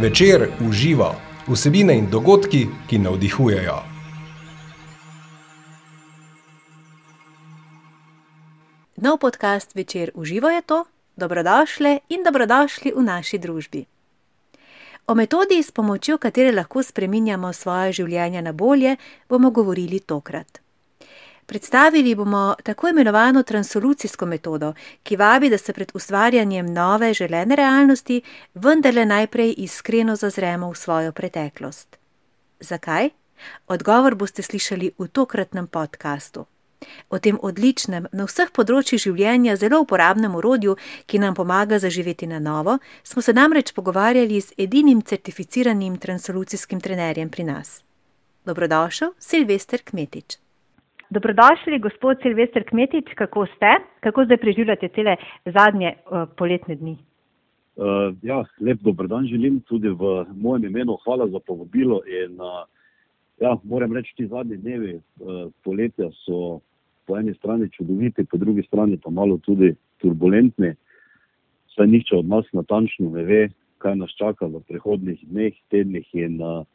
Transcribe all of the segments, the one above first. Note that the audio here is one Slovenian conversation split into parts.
Večer uživa vsebine in dogodki, ki navdihujejo. Nov podcast Večer uživa je to, dobrodošli in dobrodošli v naši družbi. O metodi, s pomočjo katere lahko spreminjamo svoje življenje na bolje, bomo govorili tokrat. Predstavili bomo tako imenovano transolucijsko metodo, ki vabi, da se pred ustvarjanjem nove želene realnosti vendarle najprej iskreno zazremo v svojo preteklost. Zakaj? Odgovor boste slišali v tokratnem podkastu. O tem odličnem, na vseh področjih življenja zelo uporabnem urodju, ki nam pomaga zaživeti na novo, smo se namreč pogovarjali z edinim certificiranim transolucijskim trenerjem pri nas. Dobrodošel, Silvester Kmetič. Dobrodošli, gospod Silvestr Kmetič, kako ste? Kako zdaj preživljate cele zadnje uh, poletne dni? Uh, ja, lep dobrodan želim tudi v mojem imenu. Hvala za povabilo. In, uh, ja, moram reči, ti zadnji dnevi uh, poletja so po eni strani čudoviti, po drugi strani pa malo tudi turbulentni. Saj nihče od nas natančno ne ve, kaj nas čaka v prihodnih dneh, tednih in uh,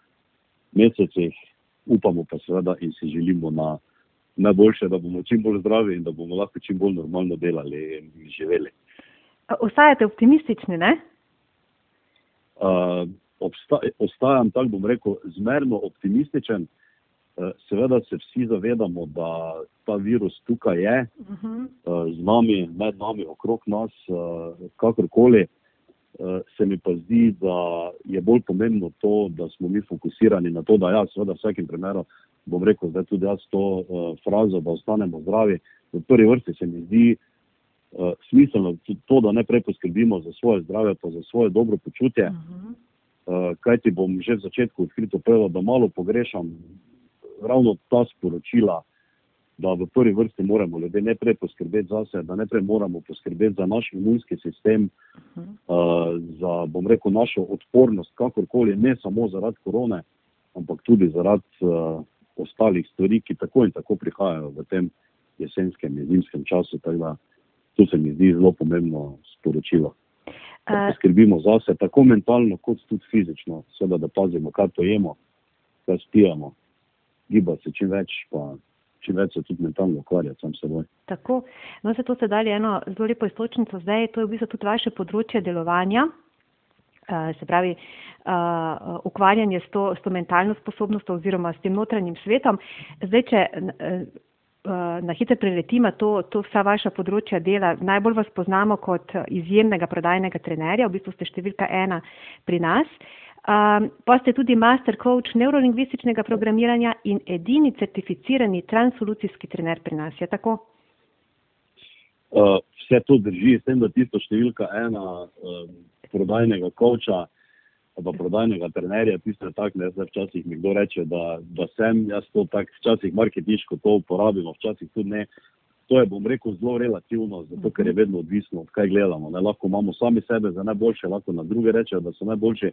mesecih. Upamo pa seveda in si želimo na najboljše, da bomo čim bolj zdravi in da bomo lahko čim bolj normalno delali in živeli. Ostajate optimistični, ne? Uh, obsta, ostajam, tako bom rekel, zmerno optimističen. Uh, seveda se vsi zavedamo, da ta virus tukaj je, uh -huh. uh, z nami, med nami, okrog nas, uh, kakorkoli. Uh, se mi pa zdi, da je bolj pomembno to, da smo mi fokusirani na to, da ja, seveda v vsakem primeru bom rekel, da tudi jaz to uh, frazo, da ostanemo zdravi. V prvi vrsti se mi zdi uh, smiselno to, da najprej poskrbimo za svoje zdravje, pa za svoje dobro počutje. Uh -huh. uh, Kaj ti bom že v začetku odkrito povedal, da malo pogrešam ravno ta sporočila, da v prvi vrsti moramo ljudje najprej poskrbeti za sebe, da najprej moramo poskrbeti za naš imunski sistem, uh za, bom rekel, našo odpornost, kakorkoli, ne samo zaradi korone, ampak tudi zaradi uh, ostalih stvari, ki tako in tako prihajajo v tem jesenskem in zimskem času. Da, to se mi zdi zelo pomembno sporočilo. Da eh. skrbimo za sebe, tako mentalno, kot tudi fizično, seveda, da pazimo, kaj pojemo, kaj spijemo, gibati se čim več, pa čim več se tudi mentalno ukvarjati sam seboj. Tako, no se to se dali eno zelo lepo istočnico zdaj, to je v bistvu tudi vaše področje delovanja. Eh, se pravi, uh, ukvarjanje s to, s to mentalno sposobnostjo oziroma s tem notranjim svetom. Zdaj, če uh, na hitro preletimo to, to vsa vaša področja dela, najbolj vas poznamo kot izjemnega prodajnega trenerja, v bistvu ste številka ena pri nas. Um, pa ste tudi master coach neurolingvističnega programiranja in edini certificirani transolucijski trener pri nas. Je tako? Uh, vse to drži, s tem, da tisto številka ena. Um prodajnega koča, pa prodajnega trenerja, tisto je tako, da se včasih mi kdo reče, da, da sem jaz to tako, včasih marketinško to uporabimo, včasih tudi ne. To je, bom rekel, zelo relativno, zato ker je vedno odvisno, od kaj gledamo. Ne, lahko imamo sami sebe za najboljše, lahko na druge rečejo, da so najboljši.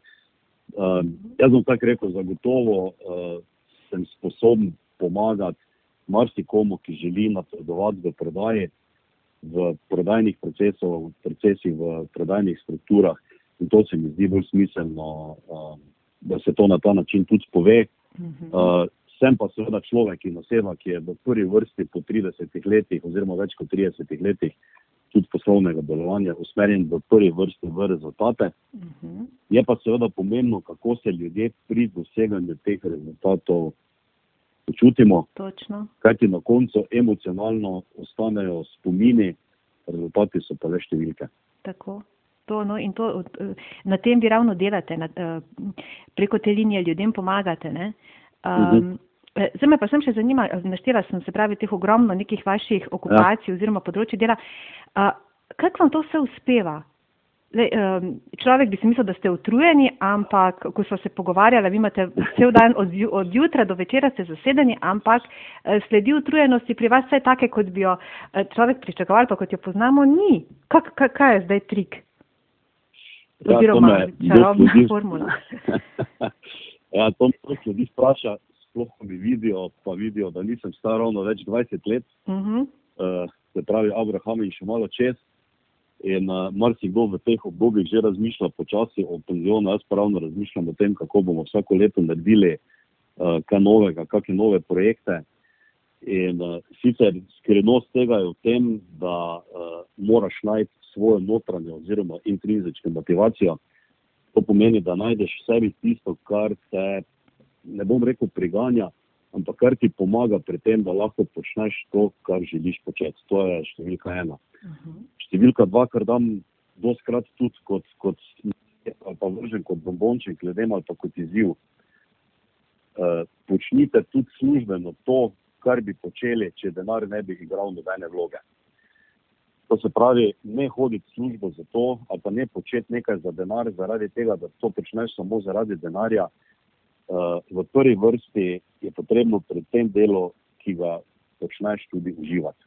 Uh, jaz bom tako rekel, zagotovo uh, sem sposoben pomagati marsikomu, ki želi napredovati v prodaji, v prodajnih procesih, v prodajnih strukturah. In to se mi zdi bolj smiselno, uh, da se to na ta način tudi pove. Uh, sem pa seveda človek in oseba, ki je v prvi vrsti po 30 letih, oziroma več kot 30 letih, tudi poslovnega delovanja, usmerjen v prvi vrsti v rezultate. Uh -huh. Je pa seveda pomembno, kako se ljudje pri doseganju teh rezultatov počutimo. Točno. Kaj ti na koncu emocionalno ostanejo spomini, rezultati so pa le številke. Tako to, no, in to, na tem vi ravno delate, na, preko te linije ljudem pomagate. Um, uh -huh. Zdaj me pa sem še zanima, naštela sem se pravi teh ogromno nekih vaših okupacij ja. oziroma področji dela. Kako vam to vse uspeva? Le, človek bi si mislil, da ste utrujeni, ampak ko smo se pogovarjali, vi imate cel dan od, od jutra do večera ste zasedeni, ampak uh, sledi utrujenosti pri vas vse take, kot bi jo človek pričakoval, pa kot jo poznamo, ni. Kak, kak, kaj je zdaj trik? Ja, oziroma čarobna formula. ja, to me ljudi spraša, sploh ko mi vidijo, pa vidijo, da nisem star ravno več 20 let, uh -huh. uh, se pravi Abraham in še malo čez. In uh, marsikdo v teh obdobjih že razmišlja počasi o penzionu, jaz pravno razmišljam o tem, kako bomo vsako leto naredili uh, kaj novega, kakšne nove projekte. In uh, sicer skrivnost tega je v tem, da uh, moraš najti svojo notranjo oziroma intrinzično motivacijo. To pomeni, da najdeš v sebi tisto, kar te, ne bom rekel, priganja, ampak kar ti pomaga pri tem, da lahko počneš to, kar želiš početi. To je številka ena. Uh mhm. -huh. Številka dva, kar dam doskrat tudi kot, kot pa vržen kot bombonček, gledem ali pa kot izziv. Uh, počnite tudi službeno to, kar bi počeli, če denar ne bi igral nobene vloge. To se pravi, ne hoditi v službo za to, ali pa ne početi nekaj za denar, zaradi tega, da to počneš samo zaradi denarja. Uh, v prvi vrsti je potrebno pri tem delu, ki ga počneš, tudi uživati.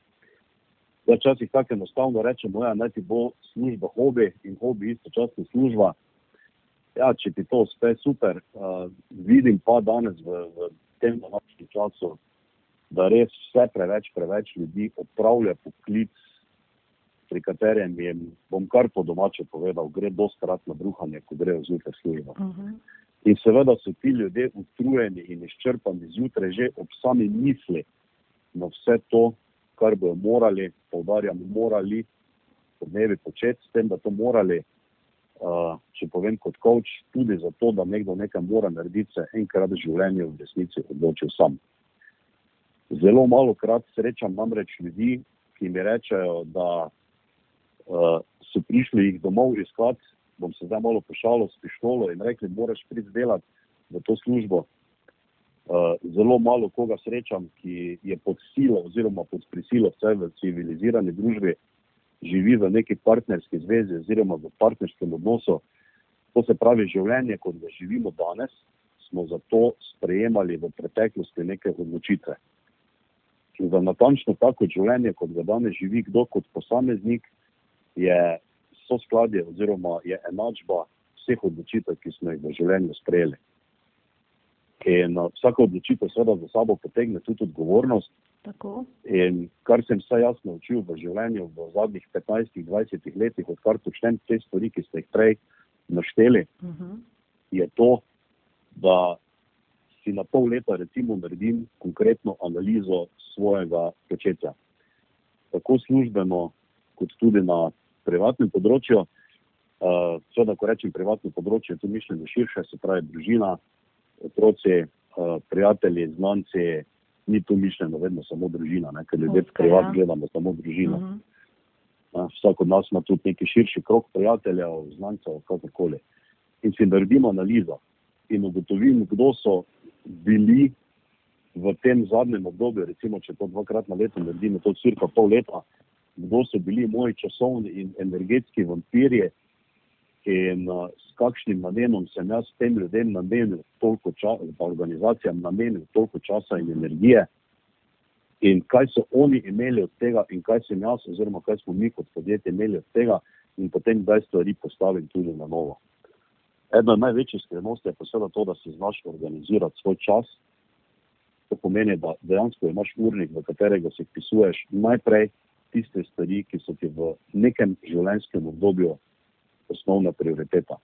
Včasih tako enostavno rečemo, da ja, ti bo služba hobi in hobi istočasno služba. Ja, če ti to uspe, super. Uh, vidim pa danes v, v tem današnjem času, da res vse preveč, preveč ljudi opravlja poklic, pri katerem je, bom kar po domače povedal, gre doskrat na bruhanje, ko grejo zjutraj službo. Uh mhm. -huh. In seveda so ti ljudje utrujeni in izčrpani zjutraj že ob sami misli na vse to, kar bodo morali, povdarjam, morali po dnevi početi, s tem, da to morali, uh, če povem kot coach, tudi zato, da nekdo nekaj mora narediti, se enkrat v življenju v resnici odločil sam. Zelo malo krat srečam namreč ljudi, ki mi rečejo, da uh, so prišli jih domov iskati, bom se zdaj malo pošalil s pištolo in rekli, moraš priti delati v to službo. Uh, zelo malo koga srečam, ki je pod silo oziroma pod prisilo vse v civilizirani družbi, živi v neki partnerski zvezi oziroma v partnerskem odnosu. To se pravi, življenje, kot ga živimo danes, smo zato sprejemali v preteklosti neke odločitve. In za natančno tako življenje, kot ga danes živi kdo kot posameznik, je so skladje oziroma je enačba vseh odločitev, ki smo jih v življenju sprejeli. In uh, vsaka odločitev seveda za sabo potegne tudi odgovornost. Tako. In kar sem se jaz naučil v življenju v zadnjih 15-20 letih, odkar počnem te stvari, ki ste jih prej našteli, uh mhm. -huh. je to, da si na pol leta recimo naredim konkretno analizo svojega početja. Tako službeno, kot tudi na privatnem področju. Uh, Seveda, ko rečem privatno področje, tu mislim na širše, se pravi družina, otroci, uh, prijatelji, znanci, ni tu mišljeno vedno samo družina, ne? ker ljudje okay, privat ja. gledamo samo družino. Uh -huh. uh, vsak od nas ima tudi neki širši krok prijateljev, znancev, kakorkoli. In si naredimo analizo in ugotovimo, kdo so bili v tem zadnjem obdobju, recimo, če to dvakrat na leto naredimo, to cirka pol leta, kdo so bili moji časovni in energetski vampirji in uh, s kakšnim namenom sem jaz tem ljudem namenil toliko časa, pa organizacijam namenil toliko časa in energije. In kaj so oni imeli od tega, in kaj sem jaz, oziroma kaj smo mi kot podjetje imeli od tega, in potem kdaj stvari postavim tudi na novo. Ena največjih skrivnosti je posebej to, da si znaš organizirati svoj čas. To pomeni, da dejansko imaš urnik, v katerega si pisuješ najprej tiste stvari, ki so ti v nekem življenjskem obdobju osnovna prioriteta.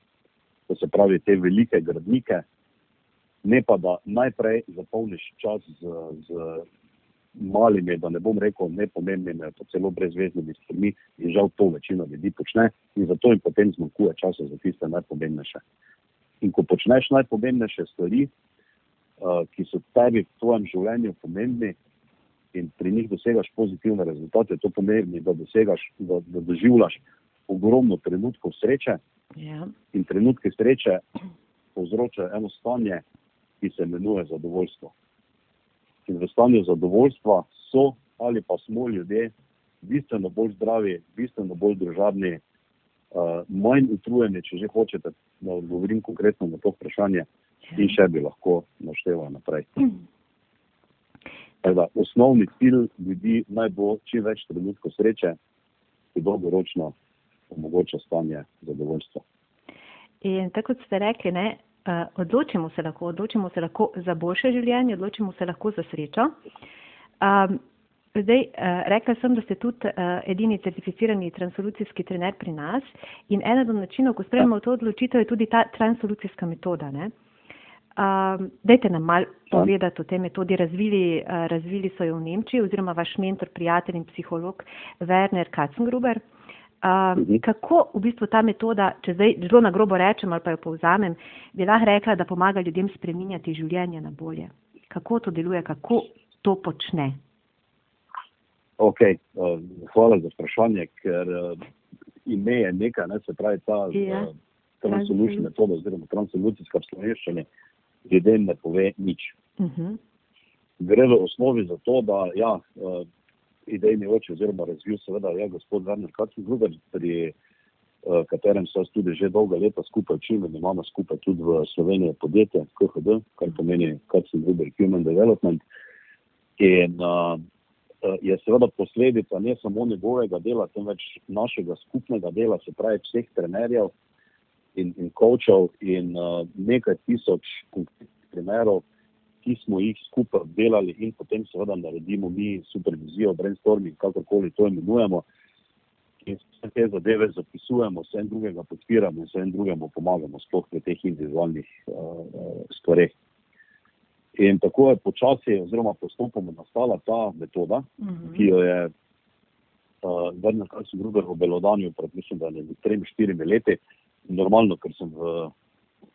To se pravi, te velike gradnike, ne pa da najprej zapolniš čas z, z malimi, da ne bom rekel, nepomembnimi, pa celo brezvezdnimi stvarmi, in žal to večina ljudi počne, in zato jim potem zmanjkuje časa za tiste najpomembnejše. In ko počneš najpomembnejše stvari, uh, ki so tebi v tvojem življenju pomembni, in pri njih dosegaš pozitivne rezultate, to pomeni, da, dosegaš, da, da doživljaš ogromno trenutkov sreče. Ja. In trenutke sreče povzročajo eno stanje, ki se imenuje zadovoljstvo. In v stanju zadovoljstva so ali pa smo ljudje bistveno bolj zdravi, bistveno bolj družabni, uh, manj utrujeni, če že hočete, da odgovorim konkretno na to vprašanje, ja. in še bi lahko našteval naprej. Mm. Da, osnovni cilj ljudi naj bo čim več trenutkov sreče, ki dolgoročno omogoča stanje zadovoljstva. In tako kot ste rekli, ne, uh, odločimo se lahko, odločimo se lahko za boljše življenje, odločimo se lahko za srečo. Um, Zdaj, uh, rekla sem, da ste tudi uh, edini certificirani transolucijski trener pri nas in eden od načinov, ko spremljamo to odločitev, je tudi ta transolucijska metoda. Uh, dajte nam mal povedati o tej metodi. Razvili, uh, razvili so jo v Nemčiji oziroma vaš mentor, prijatelj in psiholog Werner Katzengruber. Uh, kako v bistvu ta metoda, če zdaj zelo na grobo rečem ali pa jo povzamem, bi lahko rekla, da pomaga ljudem spreminjati življenje na bolje? Kako to deluje, kako to počne? Ok, uh, hvala za vprašanje, ker uh, ime je nekaj, ne, se pravi ta ja. uh, transolucijska metoda oziroma transolucijska slovenščina, ljudem ne pove nič. Uh mhm. -huh. Gre v osnovi za to, da ja, uh, idejni oče oziroma razvil seveda je gospod Werner Kacin Gruber, pri uh, katerem so tudi že dolga leta skupaj učili in imamo skupaj tudi v Sloveniji podjetje KHD, kar pomeni Kacin Gruber Human Development. In, uh, je seveda posledica ne samo njegovega dela, temveč našega skupnega dela, se pravi vseh trenerjev in, in kočev in uh, nekaj tisoč konkretnih primerov, ki smo jih skupaj delali in potem seveda naredimo mi supervizijo, brainstorming, kakorkoli to imenujemo. In vse te zadeve zapisujemo, vse drugega podpiramo, vse drugemu pomagamo, sploh pri teh individualnih uh, stvareh. In tako je počasi, oziroma postopoma nastala ta metoda, uh mhm. -huh. ki jo je uh, Vrnil Karlsson Gruber v Belodanju pred, mislim, da ne tremi, štirimi leti. Normalno, ker sem v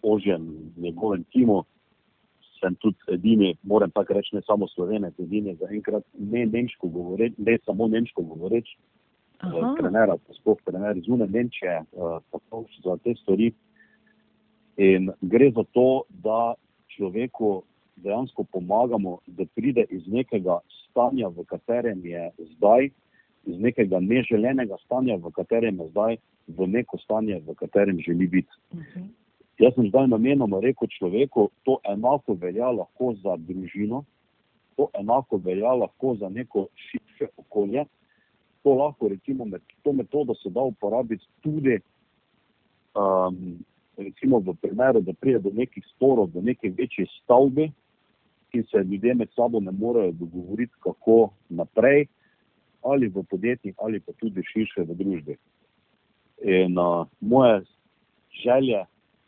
ožjem njegovem timu, sem tudi edini, moram tako reči, ne samo slovenec, edini za enkrat ne nemško govoreč, ne samo nemško govoreč, uh, trenera, sploh trener zunaj Nemčije, tako za te stvari. In gre za to, da človeku dejansko pomagamo, da pride iz nekega stanja, v katerem je zdaj, iz nekega neželenega stanja, v katerem je zdaj, v neko stanje, v katerem želi biti. Uh mhm. -huh. Jaz sem zdaj namenoma rekel človeku, to enako velja lahko za družino, to enako velja lahko za neko širše okolje. To lahko, recimo, med to metodo se da uporabiti tudi um, recimo v primeru, da pride do nekih sporov, do neke večje stavbe, ki se ljudje med sabo ne morejo dogovoriti, kako naprej, ali v podjetjih, ali pa tudi širše v družbi. In uh, moje želje,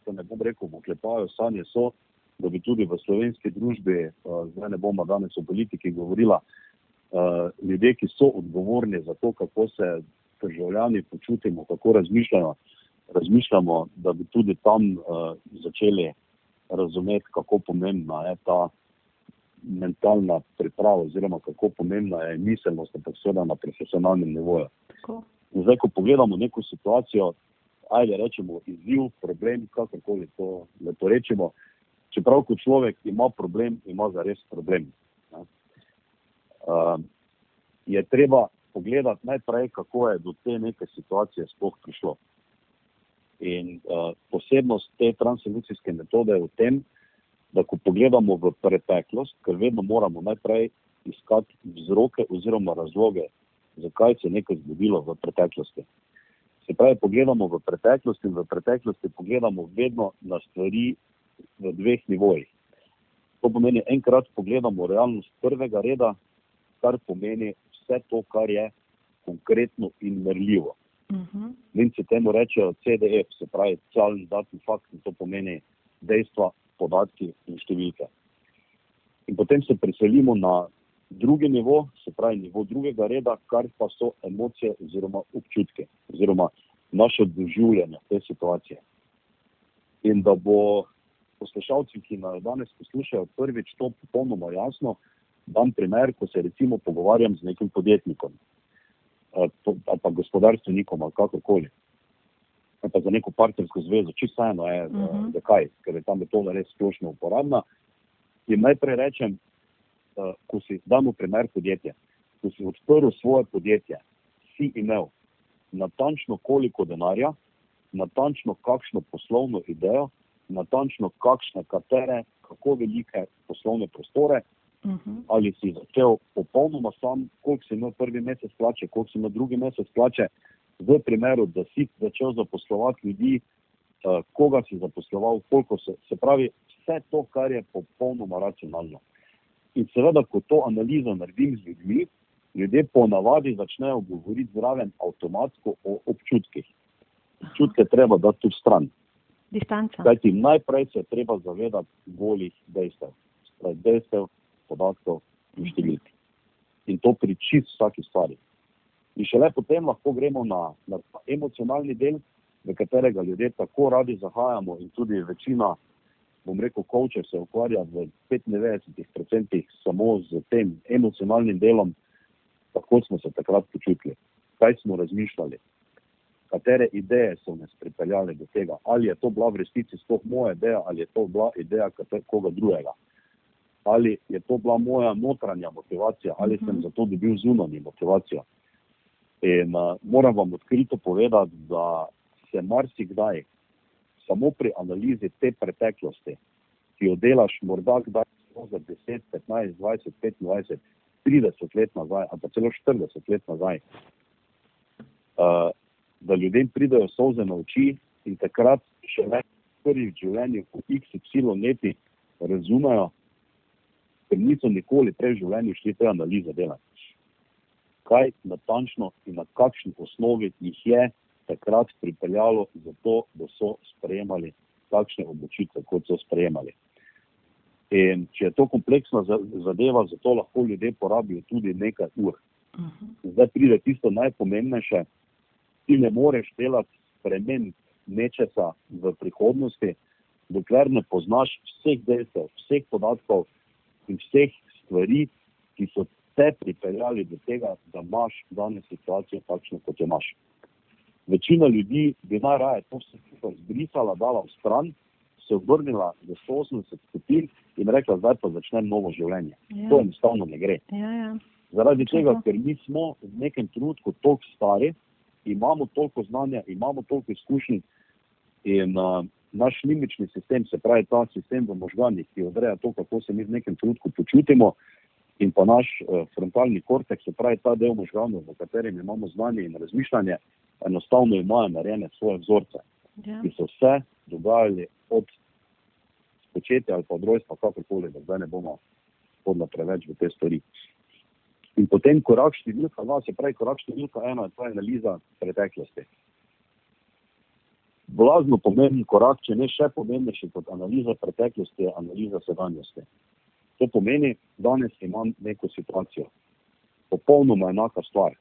da ne bom rekel, oklepajo sanje, so, da bi tudi v slovenski družbi, uh, zdaj ne bomo danes o politiki govorila, uh, ljudje, ki so odgovorni za to, kako se državljani počutimo, kako razmišljajo, razmišljamo, da bi tudi tam uh, začeli razumeti, kako pomembna je ta mentalna priprava, oziroma kako pomembna je miselnost, ampak seveda na profesionalnem nivoju. Zdaj, ko pogledamo neko situacijo, ajde rečemo izziv, problem, kakorkoli to lepo rečemo, čeprav kot človek ima problem, ima za res problem. Uh, je treba pogledati najprej, kako je do te neke situacije sploh prišlo. In uh, posebnost te transolucijske metode je v tem, da ko pogledamo v preteklost, ker vedno moramo najprej iskati vzroke oziroma razloge, zakaj se je nekaj zgodilo v preteklosti. Se pravi, pogledamo v preteklost in v preteklosti pogledamo vedno na stvari v dveh nivojih. To pomeni, enkrat pogledamo realnost prvega reda, kar pomeni vse to, kar je konkretno in merljivo. Uh -huh. Nemci temu rečejo CDF, se pravi, cel datum fakt, in to pomeni dejstva, podatki in številke. In potem se preselimo na drugi nivo, se pravi nivo drugega reda, kar pa so emocije oziroma občutke oziroma naše doživljanje te situacije. In da bo poslušalci, ki nas danes poslušajo, prvič to popolnoma jasno, dam primer, ko se recimo pogovarjam z nekim podjetnikom ali pa gospodarstvenikom ali kakorkoli pa za neko partnersko zvezo, čisto eno je, uh -huh. zakaj, ker je ta metoda res splošno uporabna. In najprej rečem, uh, ko si damo primer podjetja, ko si odprl svoje podjetje, si imel natančno koliko denarja, natančno kakšno poslovno idejo, natančno kakšne, katere, kako velike poslovne prostore, uh -huh. ali si začel popolnoma sam, koliko si imel prvi mesec plače, koliko si imel drugi mesec plače, v primeru, da si začel zaposlovati ljudi, uh, koga si zaposloval, koliko se, se pravi, vse to, kar je popolnoma racionalno. In seveda, ko to analizo naredim z ljudmi, ljudje ponavadi začnejo govoriti zraven avtomatsko o občutkih. Občutke treba dati tu stran. Distanca. Kajti najprej se treba zavedati golih dejstev. Dejstev, podatkov in številk. In to pri čist vsaki stvari. In šele potem lahko gremo na, na emocionalni del, v katerega ljudje tako radi zahajamo in tudi večina, bom rekel, koče se ukvarja v 95% samo z tem emocionalnim delom, kako smo se takrat počutili, kaj smo razmišljali, katere ideje so nas pripeljale do tega, ali je to bila v resnici sploh moja ideja, ali je to bila ideja koga drugega, ali je to bila moja notranja motivacija, ali sem zato dobil zunanjo motivacijo. In uh, moram vam odkrito povedati, da se marsikdaj samo pri analizi te preteklosti, ki jo delaš morda kdaj za 10, 15, 20, 25, 30 let nazaj, ali pa celo 40 let nazaj, uh, da ljudem pridejo solze na oči in takrat še več prvi v življenju, ko XY leti razumejo, ker niso nikoli prej v življenju šli te analize delati. Kaj natančno in na kakšni osnovi jih je takrat pripeljalo za to, da so sprejemali takšne odločitve, kot so sprejemali. In če je to kompleksna zadeva, zato lahko ljudje porabijo tudi nekaj ur. Zdaj pride tisto najpomembnejše, ti ne moreš delati spremen nečesa v prihodnosti, dokler ne poznaš vseh dejstev, vseh podatkov in vseh stvari, ki so te pripeljali do tega, da imaš danes situacijo takšno, kot jo imaš. Večina ljudi bi najraje to vse skupaj zbrisala, dala v stran, se obrnila za 180 stopinj in rekla, zdaj pa začnem novo življenje. Ja. To enostavno ne gre. Ja, ja. Zaradi tega, ker mi smo v nekem trenutku toliko stari, imamo toliko znanja, imamo toliko izkušenj in uh, naš limični sistem, se pravi ta sistem v možganjih, ki odreja to, kako se mi v nekem trenutku počutimo, in pa naš uh, frontalni kortek, se pravi ta del možganov, v katerem imamo znanje in razmišljanje, enostavno imajo narejene svoje vzorce, Ja. ki so se dogajali od spočetja ali pa od rojstva, kakorkoli, da zdaj ne bomo hodili preveč v te stvari. In potem korak številka dva, se pravi korak številka ena, je to analiza preteklosti. Blazno pomemben korak, če ne še pomembnejši kot analiza preteklosti, je analiza sedanjosti. To pomeni, danes imam neko situacijo, popolnoma enaka stvar.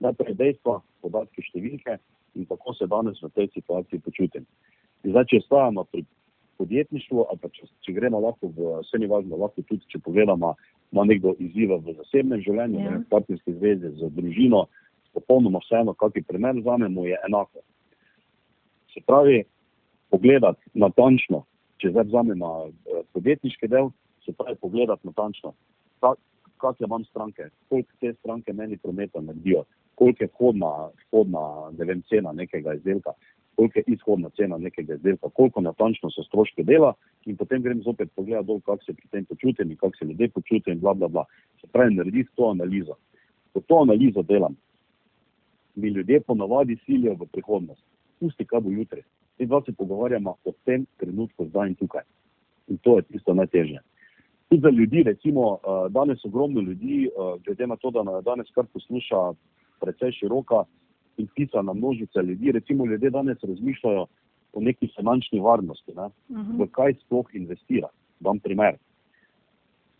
Najprej dejstva, podatki, številke in kako se danes v tej situaciji počutim. In zdaj, če ostajamo pri podjetništvu, ali pa če, če gremo lahko v vse ni važno, lahko tudi, če pogledamo, ima nekdo izzive v zasebnem življenju, Ja. ja. v partnerski zvezi z družino, popolnoma vseeno, kakšen primer vzamemo, je enako. Se pravi, pogledati natančno, če zdaj vzamemo podjetniški del, se pravi, pogledati natančno, kak, kakšne imam stranke, koliko te stranke meni prometa naredijo, koliko je vhodna, vhodna vem, cena nekega izdelka, koliko je izhodna cena nekega izdelka, koliko natančno so stroške dela in potem grem zopet pogledati dol, kako se pri tem počutim in kako se ljudje počutijo in bla, bla, bla. Se pravi, narediti to analizo. Ko to analizo delam, mi ljudje ponavadi silijo v prihodnost. Pusti, kaj bo jutri. Mi dva se pogovarjamo o tem trenutku, zdaj in tukaj. In to je tisto najtežje. Tudi za ljudi, recimo, eh, danes ogromno ljudi, eh, glede na to, da nas danes kar posluša precej široka in pisana množica ljudi, recimo ljudje danes razmišljajo o neki finančni varnosti, ne? Mhm. v kaj sploh investira. Dam primer.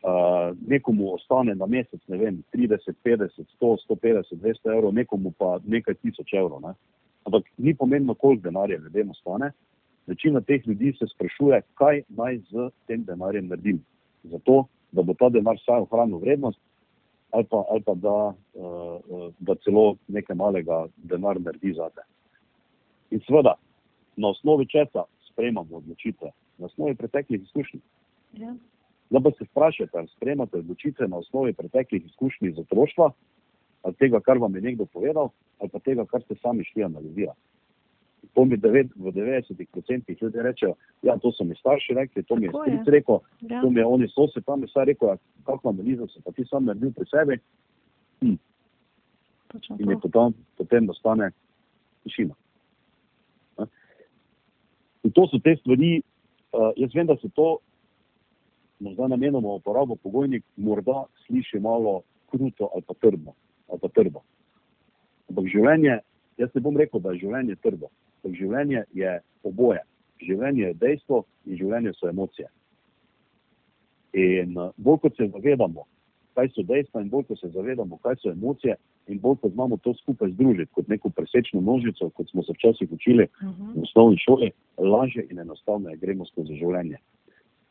Uh, nekomu ostane na mesec, ne vem, 30, 50, 100, 150, 200 evrov, nekomu pa nekaj tisoč evrov. Ne? Ampak ni pomembno, koliko denarja ljudem ostane. Večina teh ljudi se sprašuje, kaj naj z tem denarjem naredim. Zato, da bo ta denar vsaj ohranil vrednost, ali pa, ali pa da, uh, da celo nekaj malega denar naredi zate. In seveda, na osnovi česa sprejemamo odločitve, na osnovi preteklih izkušenj. Ja. Da pa se vprašate, ali sprejemate odločitve na osnovi preteklih izkušenj iz otroštva, ali tega, kar vam je nekdo povedal, ali pa tega, kar ste sami šli analizirati. To mi devet, v 90% ljudi rečejo, ja, to so mi starši rekli, to mi je stric rekel, Ja. to mi je oni sosed tam je vsaj rekel, ja, kakšno analizo si pa ti sam naredil pri sebi Točno in je potem, potem nastane tišina. Ne? In to so te stvari, uh, jaz vem, da se to, morda namenoma uporabo pogojnik, morda sliši malo kruto ali pa trdno. Ali pa trdo. Ampak življenje, jaz ne bom rekel, da je življenje trdo. Ampak življenje je oboje. Življenje je dejstvo in življenje so emocije. In eh, bolj kot se zavedamo, kaj so dejstva, in bolj kot se zavedamo, kaj so emocije, in bolj kot znamo to skupaj združiti kot neko presečno množico, kot smo se včasih učili uh -huh. v osnovni šoli, lažje in enostavno gremo skozi življenje.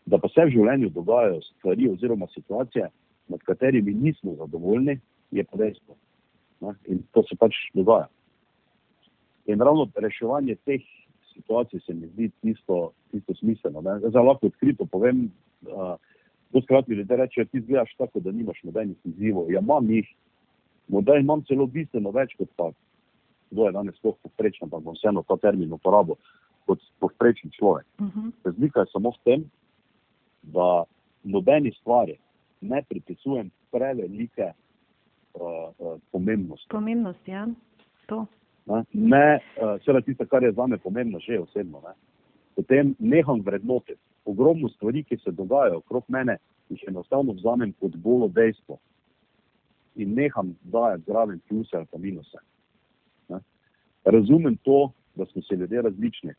Da pa se v življenju dogajajo stvari oziroma situacije, nad katerimi nismo zadovoljni, je pa dejstvo. Ne? In to se pač dogaja. In ravno reševanje teh situacij se mi zdi tisto, tisto smiselno. Zdaj lahko odkrito povem, uh, Doskrat mi ljudje rečejo, ti zgledaš tako, da nimaš nobenih izzivov. Ja, imam jih, morda imam celo bistveno več kot pa, kdo je danes sploh povprečen, pa bom vseeno ta termin uporabil kot povprečen človek. Uh mhm. -huh. Razlika je samo v tem, da nobeni stvari ne pripisujem prevelike uh, uh, pomembnosti. Pomembnost, ja, to. Ne, ne uh, seveda tisto, kar je za me pomembno, že osebno. Ne. Potem neham vrednotiti ogromno stvari, ki se dogajajo okrog mene, jih enostavno vzamem kot golo dejstvo in neham dajati zraven pluse ali pa minuse. Ne? Razumem to, da smo se ljudje različni,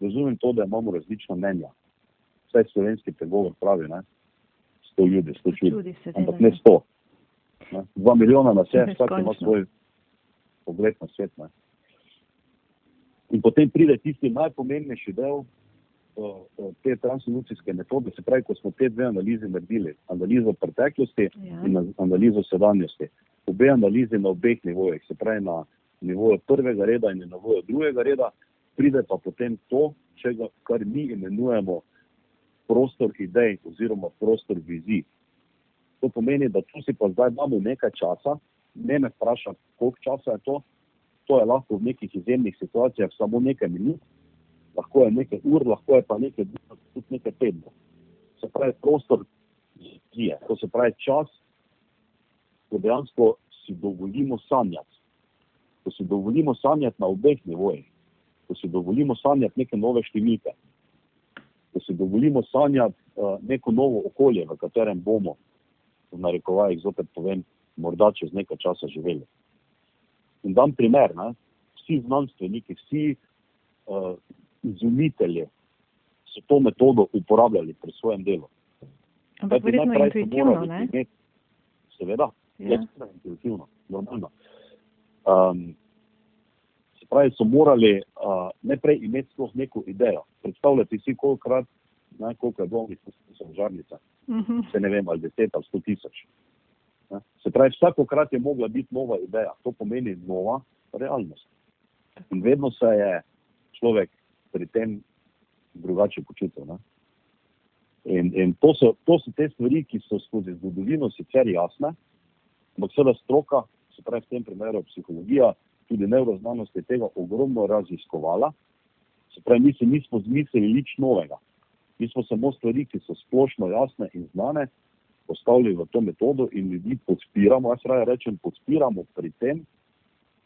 razumem to, da imamo različna mnenja. Vse slovenski pregovor pravi, ne? sto ljudi, sto ljudi, ampak ne sto. Ne? Dva milijona na vse, vsak ima svoj pogled na svet. Ne? In potem pride tisti najpomembnejši del, te translucijske metode, se pravi, ko smo te dve analize naredili, analizo preteklosti ja. in analizo sedanjosti. Obe analizi na obeh nivojih, se pravi na nivoju prvega reda in na nivoju drugega reda, pride pa potem to, čega, kar mi imenujemo prostor idej oziroma prostor vizij. To pomeni, da tu si pa zdaj damo nekaj časa, ne me vpraša, koliko časa je to, to je lahko v nekih izjemnih situacijah samo nekaj minut, lahko je nekaj ur, lahko je pa nekaj dni, tudi nekaj tednov. Se pravi, prostor je, to se pravi čas, ko dejansko si dovolimo sanjati. Ko si dovolimo sanjati na obeh nivojih, ko si dovolimo sanjati neke nove številke, ko si dovolimo sanjati uh, neko novo okolje, v katerem bomo, v narekovajih, zopet povem, morda čez nekaj časa živeli. In dam primer, ne? vsi znanstveniki, vsi uh, izumitelji so to metodo uporabljali pri svojem delu. Ampak verjetno je intuitivno, ne? Imeti, seveda, ja. je intuitivno, normalno. Um, se pravi, so morali uh, najprej imeti sploh neko idejo. Predstavljati si, kolikrat, ne, koliko je bolnih poskusov žarnica. Uh mhm. -huh. Se ne vem, ali deset ali sto tisoč. Ne. Se pravi, vsakokrat je mogla biti nova ideja. To pomeni nova realnost. In vedno se je človek pri tem drugače počutil. In, in to, so, to so te stvari, ki so skozi zgodovino sicer jasne, ampak seveda stroka, se pravi v tem primeru psihologija, tudi neuroznanost je tega ogromno raziskovala. Se pravi, mi se nismo zmislili nič novega. Mi smo samo stvari, ki so splošno jasne in znane, postavili v to metodo in ljudi podpiramo, jaz raje rečem, podpiramo pri tem,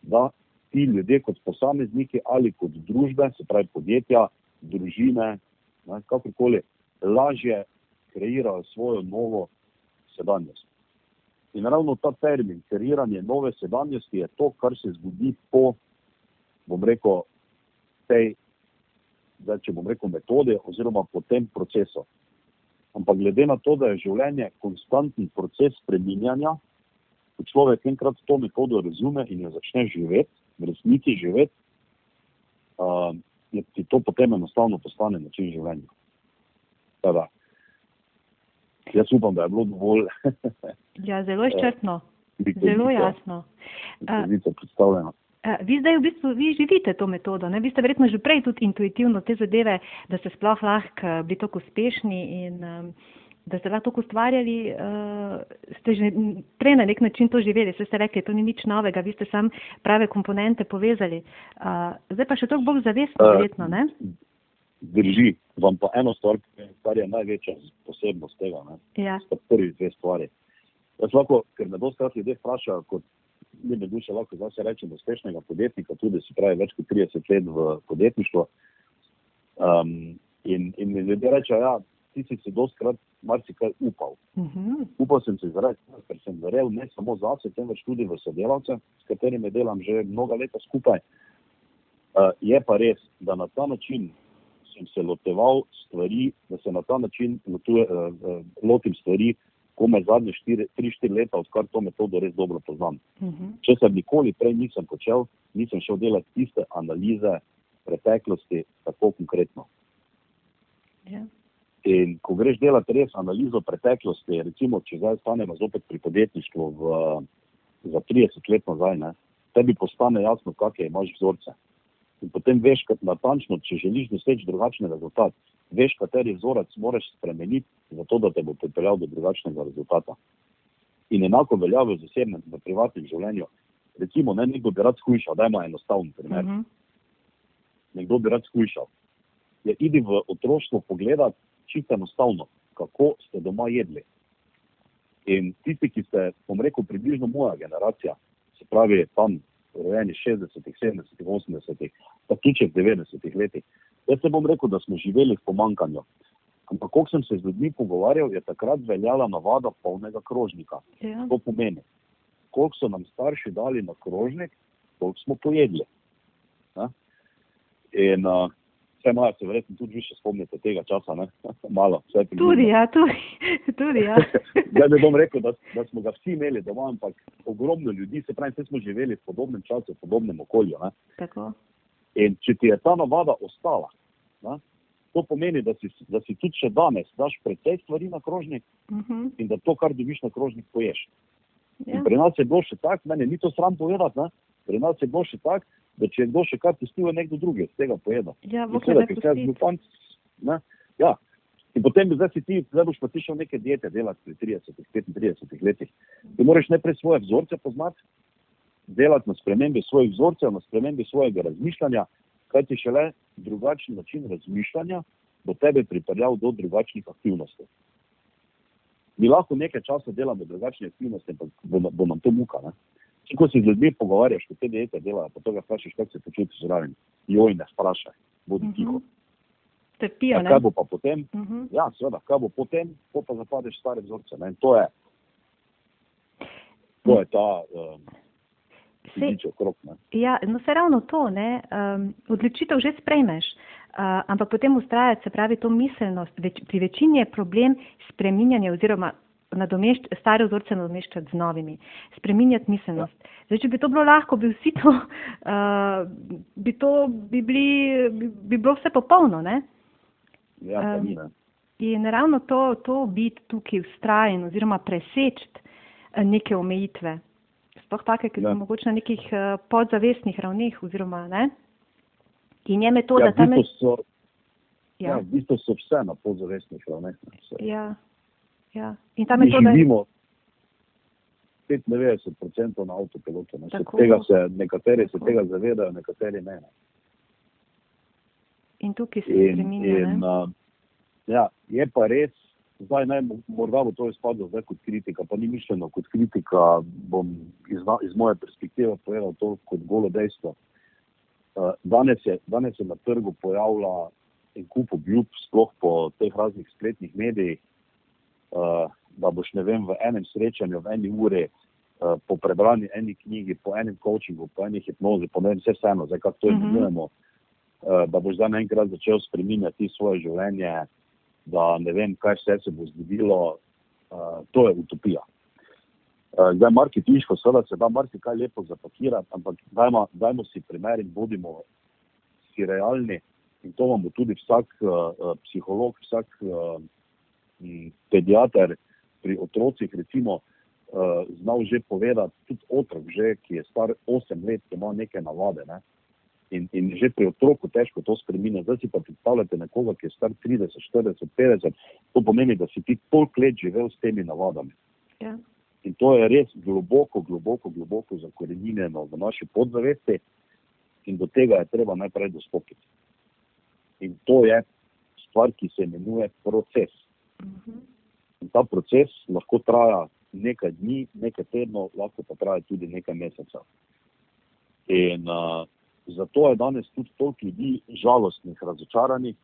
da ti ljudje kot posamezniki ali kot družbe, se pravi podjetja, družine, kakorkoli, lažje kreirajo svojo novo sedanjost. In ravno ta termin, kreiranje nove sedanjosti, je to, kar se zgodi po, bom rekel, tej, zdaj, če bom rekel, metode oziroma po tem procesu. Ampak glede na to, da je življenje konstantni proces spreminjanja, ko človek enkrat to metodo razume in jo začne živeti, v resnici živeti, uh, je ti to potem enostavno postane način življenja. Teda, jaz upam, da je bilo dovolj. ja, zelo izčrpno, zelo jasno. Uh, Vi zdaj v bistvu vi živite to metodo, ne? vi ste verjetno že prej tudi intuitivno te zadeve, da ste sploh lahko bili tako uspešni in um, da ste lahko ustvarjali, uh, ste že prej na nek način to živeli, ste rekli, to ni nič novega, vi ste sam prave komponente povezali. Uh, zdaj pa še toliko bolj zavestno, uh, verjetno, ne? Drži, vam pa eno stvar, kar je največja posebnost tega, ne? Ja. Sta prvi dve stvari. Jaz lahko, ker me doskrat ljudje vprašajo, kot mi me duše lahko zdaj se rečem uspešnega podjetnika, tudi se pravi več kot 30 let v podjetništvu. Um, in, in ljudje rečejo, ja, ti si se doskrat marsikaj upal. Uh Mhm. -huh. Upal sem se zaradi tega, ker sem verjel ne samo zase, temveč tudi v sodelavce, s katerimi delam že mnoga leta skupaj. Uh, je pa res, da na ta način sem se loteval stvari, da se na ta način lotuje, uh, uh, lotim stvari, ko me zadnje 3-4 leta, odkar to metodo res dobro poznam. Uh -huh. Če sem nikoli prej nisem počel, nisem šel delati iste analize preteklosti tako konkretno. Ja. In ko greš delati res analizo preteklosti, recimo, če zdaj stanemo zopet pri podjetništvu v, za 30 let nazaj, ne, tebi postane jasno, kakšne imaš vzorce. In potem veš, kad natančno, če želiš doseči drugačen rezultat, veš, kateri vzorec moraš spremeniti, zato da te bo pripeljal do drugačnega rezultata. In enako velja v zasebnem, v privatnem življenju. Recimo, ne, nekdo bi rad skušal, da ima enostaven primer. Uh -huh. Nekdo bi rad skušal. Je idi v otroštvo pogledati, čisto enostavno, kako ste doma jedli. In tisti, ki ste, bom rekel, približno moja generacija, se pravi tam rojeni 60-ih, 70-ih, 80-ih, pa tudi če v 90-ih letih, jaz se bom rekel, da smo živeli v pomankanju. Ampak, ko sem se z ljudmi pogovarjal, je takrat veljala navada polnega krožnika. Ja. To pomeni, koliko so nam starši dali na krožnik, koliko smo pojedli. Ne? In uh, vse moja se verjetno tudi vi še spomnite tega časa, ne? malo. Tudi, ja, tudi, tudi, ja. Zdaj ne bom rekel, da, da smo ga vsi imeli doma, ampak ogromno ljudi, se pravi, vsi smo živeli v podobnem času, v podobnem okolju. Ne? Tako. In če ti je ta navada ostala, ne? to pomeni, da si, da si tudi še danes daš precej stvari na krožnik Uh -huh. in da to, kar dobiš na krožnik, poješ. ja. In pri nas je bilo še tako, meni ni to sram povedati, ne? pri nas je bilo še tako, da če je kdo še kaj pustil, je nekdo drugi od tega pojedel. Ja, kaj ker se jaz pustiti. župan, ne, ja. In potem bi zdaj si ti, zdaj boš pa ti šel neke diete delati pri 30, 35 letih. Ti moraš najprej svoje vzorce poznati, delati na spremembi svojih vzorcev, na spremembi svojega razmišljanja, kaj ti šele drugačen način razmišljanja bo tebe pripeljal do drugačnih aktivnosti. Mi lahko nekaj časa delamo drugačne aktivnosti, ampak bo, bo nam to muka. Ne? Če ko se z ljudmi pogovarjaš, ko te diete delajo, pa to ga vprašaš, kako se počutiš zraven. Joj, ne vprašaj, bodi Mhm. tiho. Trpijo, Ja, kaj bo pa potem? Uh -huh. Ja, seveda, kaj bo potem, ko pa zapadeš stare vzorce. Ne? In to je, to je ta um, Fizič okrog. Ne? Ja, no se ravno to, ne, um, odločitev že sprejmeš, uh, ampak potem ustrajati, se pravi, to miselnost. Več, pri večini je problem spreminjanja oziroma nadomešč, stare vzorce nadomeščati z novimi, spreminjati miselnost. Zdaj, če bi to bilo lahko, bi vsi to, uh, bi to, bi, bili, bi, bi bilo vse popolno, ne? Ja, Um, ni, ne. In ravno to, to biti tukaj vztrajen oziroma preseči eh, neke omejitve, sploh take, ki so Ja. mogoče na nekih eh, podzavestnih ravneh oziroma ne. In je metoda Ja, tam. so, ja. Ja, v bistvu so vse na podzavestnih ravneh. ne. Se- ja, ja. In ta Mi metoda je. živimo 95% na avtopilotu. ne. Se Tako. Tega se, nekateri se tega zavedajo, nekateri ne. ne. In tukaj se ne. uh, ja, je pa res, zdaj mo- morda bo to izpadlo zdaj kot kritika, pa ni mišljeno kot kritika, bom iz, iz moje perspektive povedal to kot golo dejstvo. Uh, danes, je, danes se na trgu pojavlja en kup obljub, sploh po teh raznih spletnih medijih, uh, da boš ne vem, v enem srečanju, v eni uri, uh, po prebrani eni knjigi, po enem coachingu, po eni hipnozi, po ne vem, vse vseeno, zdaj kako to Mhm. imenujemo, uh, da boš zdaj naenkrat začel spreminjati svoje življenje, da ne vem, kaj vse se bo zgodilo, uh, to je utopija. Uh, zdaj, marketinško, seveda se da marsikaj lepo zapakirati, ampak dajmo, dajmo si primer in bodimo si realni. In to vam bo tudi vsak uh, psiholog, vsak uh, pediater pri otrocih, recimo, uh, znal že povedati, tudi otrok, že, ki je star 8 let, ima neke navade. Ne? In, in že pri otroku težko to spremenja. Zdaj si pa predstavljate nekoga, ki je star 30, 40, 50, to pomeni, da si ti toliko let živel s temi navadami. Ja. In to je res globoko, globoko, globoko zakorenjeno v naši podzavesti, in do tega je treba najprej dostopiti. In to je stvar, ki se imenuje proces. Mhm. In ta proces lahko traja nekaj dni, nekaj tednov, lahko pa traja tudi nekaj mesecev. In uh, zato je danes tudi toliko ljudi žalostnih, razočaranih,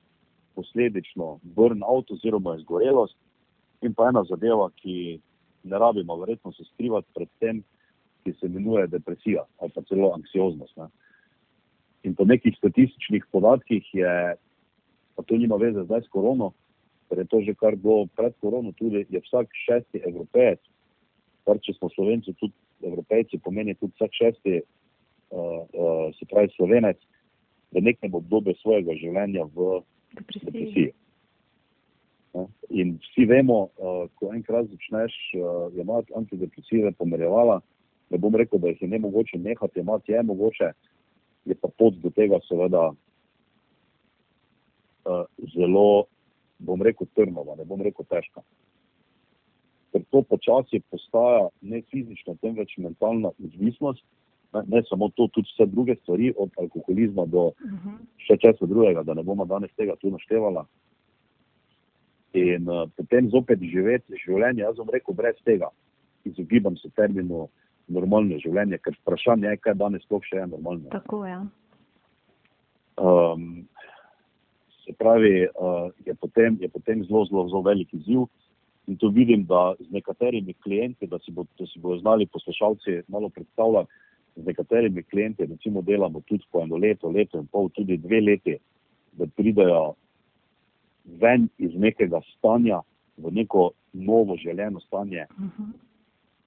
posledično burnout oziroma izgorelost, In pa ena zadeva, ki ne rabimo verjetno se skrivati pred tem, ki se imenuje depresija ali pa celo anksioznost. Ne. In po nekih statističnih podatkih je, pa to nima veze zdaj s korono, ker je to že kar bilo pred korono, tudi je vsak šesti evropejec, kar če smo slovenci, tudi evropejci, pomeni tudi vsak šesti, se pravi slovenec, v nekem obdobju svojega življenja v depresiji. depresiji. In vsi vemo, uh, ko enkrat začneš imati antidepresive pomerjevala, ne bom rekel, da jih je ne mogoče nehati, imati je mogoče, je pa pot do tega seveda zelo, bom rekel, trnova, ne bom rekel težka. Ker to počasi postaja ne fizična, temveč mentalna odvisnost, ne, ne samo to, tudi vse druge stvari, od alkoholizma do uh mhm. -huh. še česa drugega, da ne bomo danes tega tu naštevala. In uh, potem zopet živeti življenje, jaz bom rekel, brez tega. Izogibam se terminu normalno življenje, ker vprašanje je, kaj danes sploh še je normalno. Tako je. Ja. Um, se pravi, uh, je, potem, je potem zelo, zelo, zelo velik izziv. In tu vidim, da z nekaterimi klienti, da si, bo, da si bodo znali poslušalci malo predstavljati, z nekaterimi klienti, recimo delamo tudi po eno leto, leto in pol, tudi dve leti, da pridajo ven iz nekega stanja v neko novo želeno stanje. Uh mhm. -huh.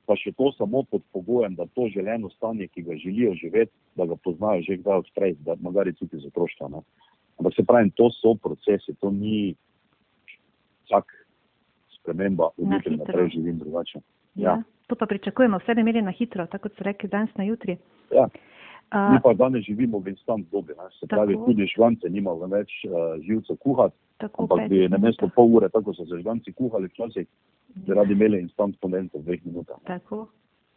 Pa še to samo pod pogojem, da to želeno stanje, ki ga želijo živeti, da ga poznajo že kdaj odprej, da magari tudi za otroštvo. Ampak se pravi, to so procesi, to ni vsak sprememba, v jutri naprej živim drugače. Ja. ja. To pa pričakujemo, vse bi imeli na hitro, tako kot so rekli danes na jutri. Ja. Mi pa danes živimo v instant dobi, ne? se pravi, tako. tudi žvance nimamo več uh, živcev kuhati, tako ampak bi na mesto pol ure, tako so se žvanci kuhali včasih, da radi imeli instant kondenco v dveh minutah. Tako.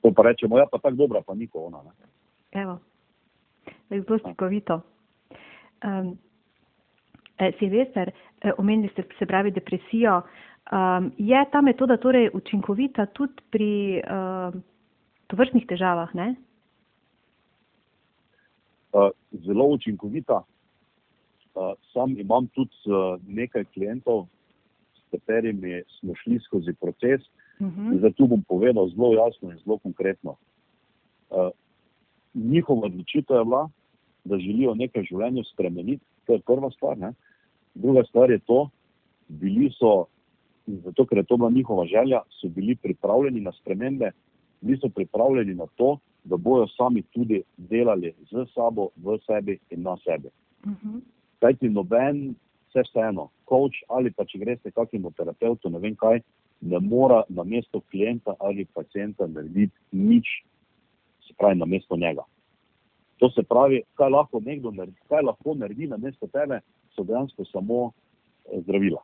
To pa rečemo, ja pa tako dobra, pa niko ona. Ne? Evo, zelo slikovito. Um, eh, Silvester, eh, omenili ste se pravi depresijo. Um, je ta metoda torej učinkovita tudi pri uh, tovrstnih težavah? Ne? zelo učinkovita. Sam imam tudi nekaj klientov, s katerimi smo šli skozi proces. Uh mhm. -huh. Zato bom povedal zelo jasno in zelo konkretno. Njihova odločitev je bila, da želijo nekaj v življenju spremeniti, to je prva stvar. Ne? Druga stvar je to, bili so, zato ker je to bila njihova želja, so bili pripravljeni na spremembe, bili so pripravljeni na to, da bojo sami tudi delali z sabo, v sebi in na sebi. Uh mhm. -huh. Kaj ti noben, vse vseeno, coach ali pa če greste kakemu terapeutu, ne vem kaj, ne mora na mesto klienta ali pacijenta narediti nič, se pravi na mesto njega. To se pravi, kaj lahko nekdo naredi, kaj lahko naredi na mesto tebe, so dejansko samo eh, zdravila.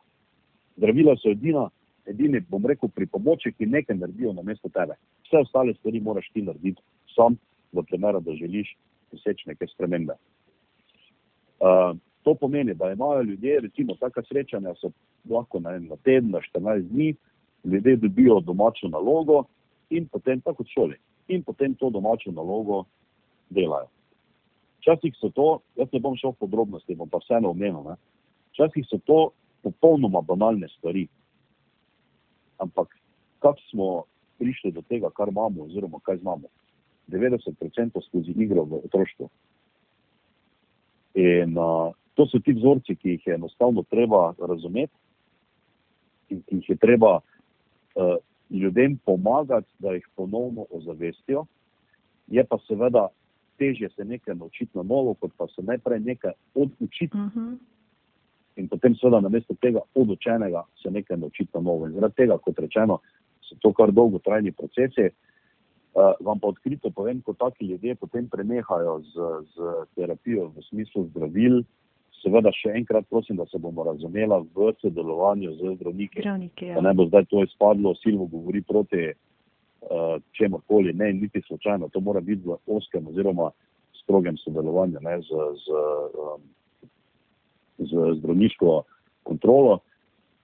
Zdravila so edina, edini, bom rekel, pri pomoči, ki nekaj naredijo na mesto tebe. Vse ostale stvari moraš ti narediti sam, v primeru, da želiš doseči neke spremembe. Uh, to pomeni, da imajo ljudje, recimo, taka srečanja so lahko na en teden, na 14 dni, ljudje dobijo domačo nalogo in potem tako šoli. In potem to domačo nalogo delajo. Včasih so to, jaz ne bom šel v podrobnosti, bom pa vseeno omenil, včasih so to popolnoma banalne stvari. Ampak kako smo prišli do tega, kar imamo, oziroma kaj znamo? 90% skozi igro v otroštvu. In uh, to so ti vzorci, ki jih je enostavno treba razumeti in ki jih je treba uh, ljudem pomagati, da jih ponovno ozavestijo. Je pa seveda težje se nekaj naučiti na novo, kot pa se najprej nekaj odučiti. Uh mhm. -huh. In potem, seveda, na mesto tega odučenega se nekaj naučiti na novo. In zaradi tega, kot rečeno, so to kar dolgotrajni procesi. Uh, vam pa odkrito povem, ko taki ljudje potem prenehajo z, z terapijo v smislu zdravil, seveda še enkrat prosim, da se bomo razumela v sodelovanju z zdravniki. zdravniki ja. Da ne bo zdaj to izpadlo, silno govori proti uh, čemorkoli, ne, niti slučajno, to mora biti v oskem oziroma strogem sodelovanju ne, z, z, um, z zdravniško kontrolo.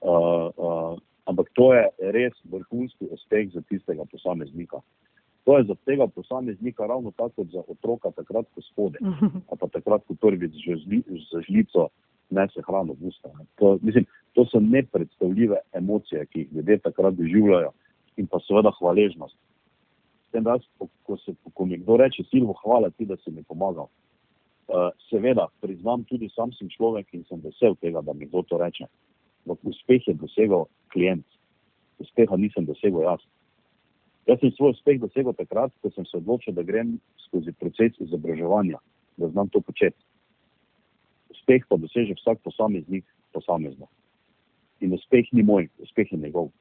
Uh, uh, ampak to je res vrhunski uspeh za tistega posameznika. To je za tega posameznika ravno tako kot za otroka, takrat, ko spode, pa takrat, ko prvič z žlico nese hrano v usta. To, mislim, To so nepredstavljive emocije, ki jih ljudje takrat doživljajo, in pa seveda hvaležnost. Tem, da, ko, se, ko mi kdo reče, Silvo, hvala ti, da si mi pomagal. Uh, seveda, priznam, tudi sam sem človek in sem vesel tega, da mi kdo to reče. Ampak uspeh je dosegel klient, uspeha nisem dosegel jaz. Jaz sem svoj uspeh dosegel takrat, ko sem se odločil, da grem skozi proces izobraževanja, da znam to početi. Uspeh pa doseže vsak posameznik posamezno in uspeh ni moj, uspeh je njegov.